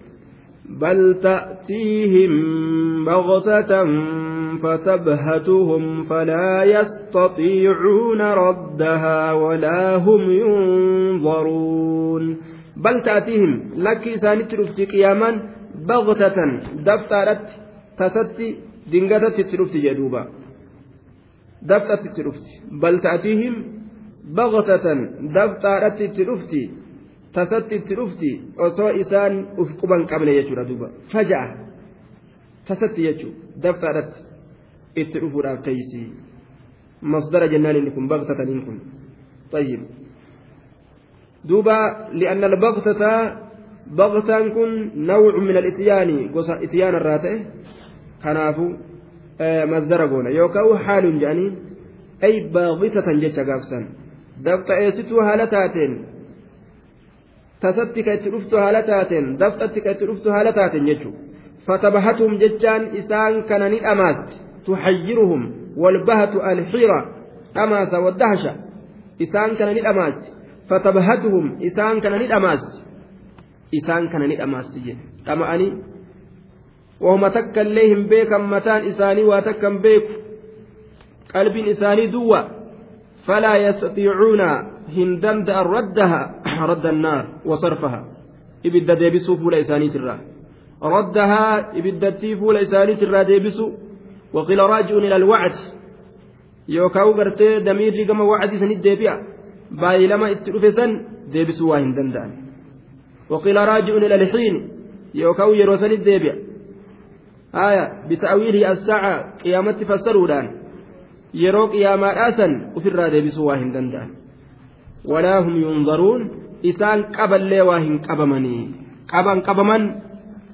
Bal ta'tiihim baghtatan فتبهتهم فلا يستطيعون ردها ولا هم ينظرون بل تأتيهم لك سانت قياما بغتة دفترت تستي دنجتت ترفتي جدوبا دفترت ترفتي بل تأتيهم بغتة دفترت ترفتي tasatti itti dhufti osoo isaan uf quban qabne jechuudha duuba. Faja'a. Tasatti jechuudha daftaadhatti itti dhufuudhaaf teessii masdara jennaan inni kun baqtataniin kun. Tayyib. Duuba li'anna albaqtata baqtaan kun nawcu min alitiyaani gosa itiyaana irraa ta'e kanaafu masdara goona. Yookaan haaluun jedhanii ay baaqitatan jecha gaafsan. Dafta eessituu haala taateen tasatti ka itti dhuftu haala taateen dabxatti ka itti dhuftu haala taateen jechuudha fatabahatuhum jechaan isaan kana ni dhamaasti tuxayyiruhum walbahatu alxiira dhamaasa waddahasha isaan kana ni dhamaasti fatabahatuhum isaan kana ni dhamaasti isaan kana ni dhamaasti jedhe dhama'anii wahuma takka illee hin beekan mataan isaanii waa takka hin beeku qalbiin isaanii duwwa hin danda'an raddaha radda annaar wasarfaha ibidda deebisuu fuula isaaniitirraa raddahaa ibiddattii fuula isaaniitirraa deebisu waqiila raaji'uun ila alwacdi yookaan gartee damiirri gama wacdii sanit deebi'a baay'ilama itti dhufe san deebisuu waa hin danda'an waqiila raaji'uun ila alxiin yookaan yeroo sanit deebi'a haya bita'awiilihi as-sa'a qiyaamatti fassaruudhaan yeroo qiyaamaadhaa san ofirraa deebisuu waa hin danda'an walaa hum yunzaruun isaan qaballee waa hin qabamanii qaban qabaman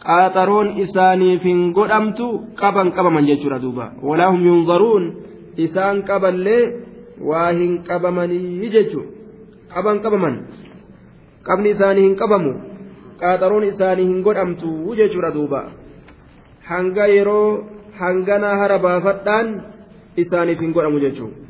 qaaxaroon isaaniif hin godhamtu qaban qabaman jechuudha duuba walaa hum yunzaruun isaan qaballee waa hin qabamanii jechuudha qaban qabaman qabni isaanii hin qabamu qaaxaroon isaanii hin godhamtu jechuudha duuba hanga yeroo hangana hara baafadhaan isaaniif hin godhamu jechuudha.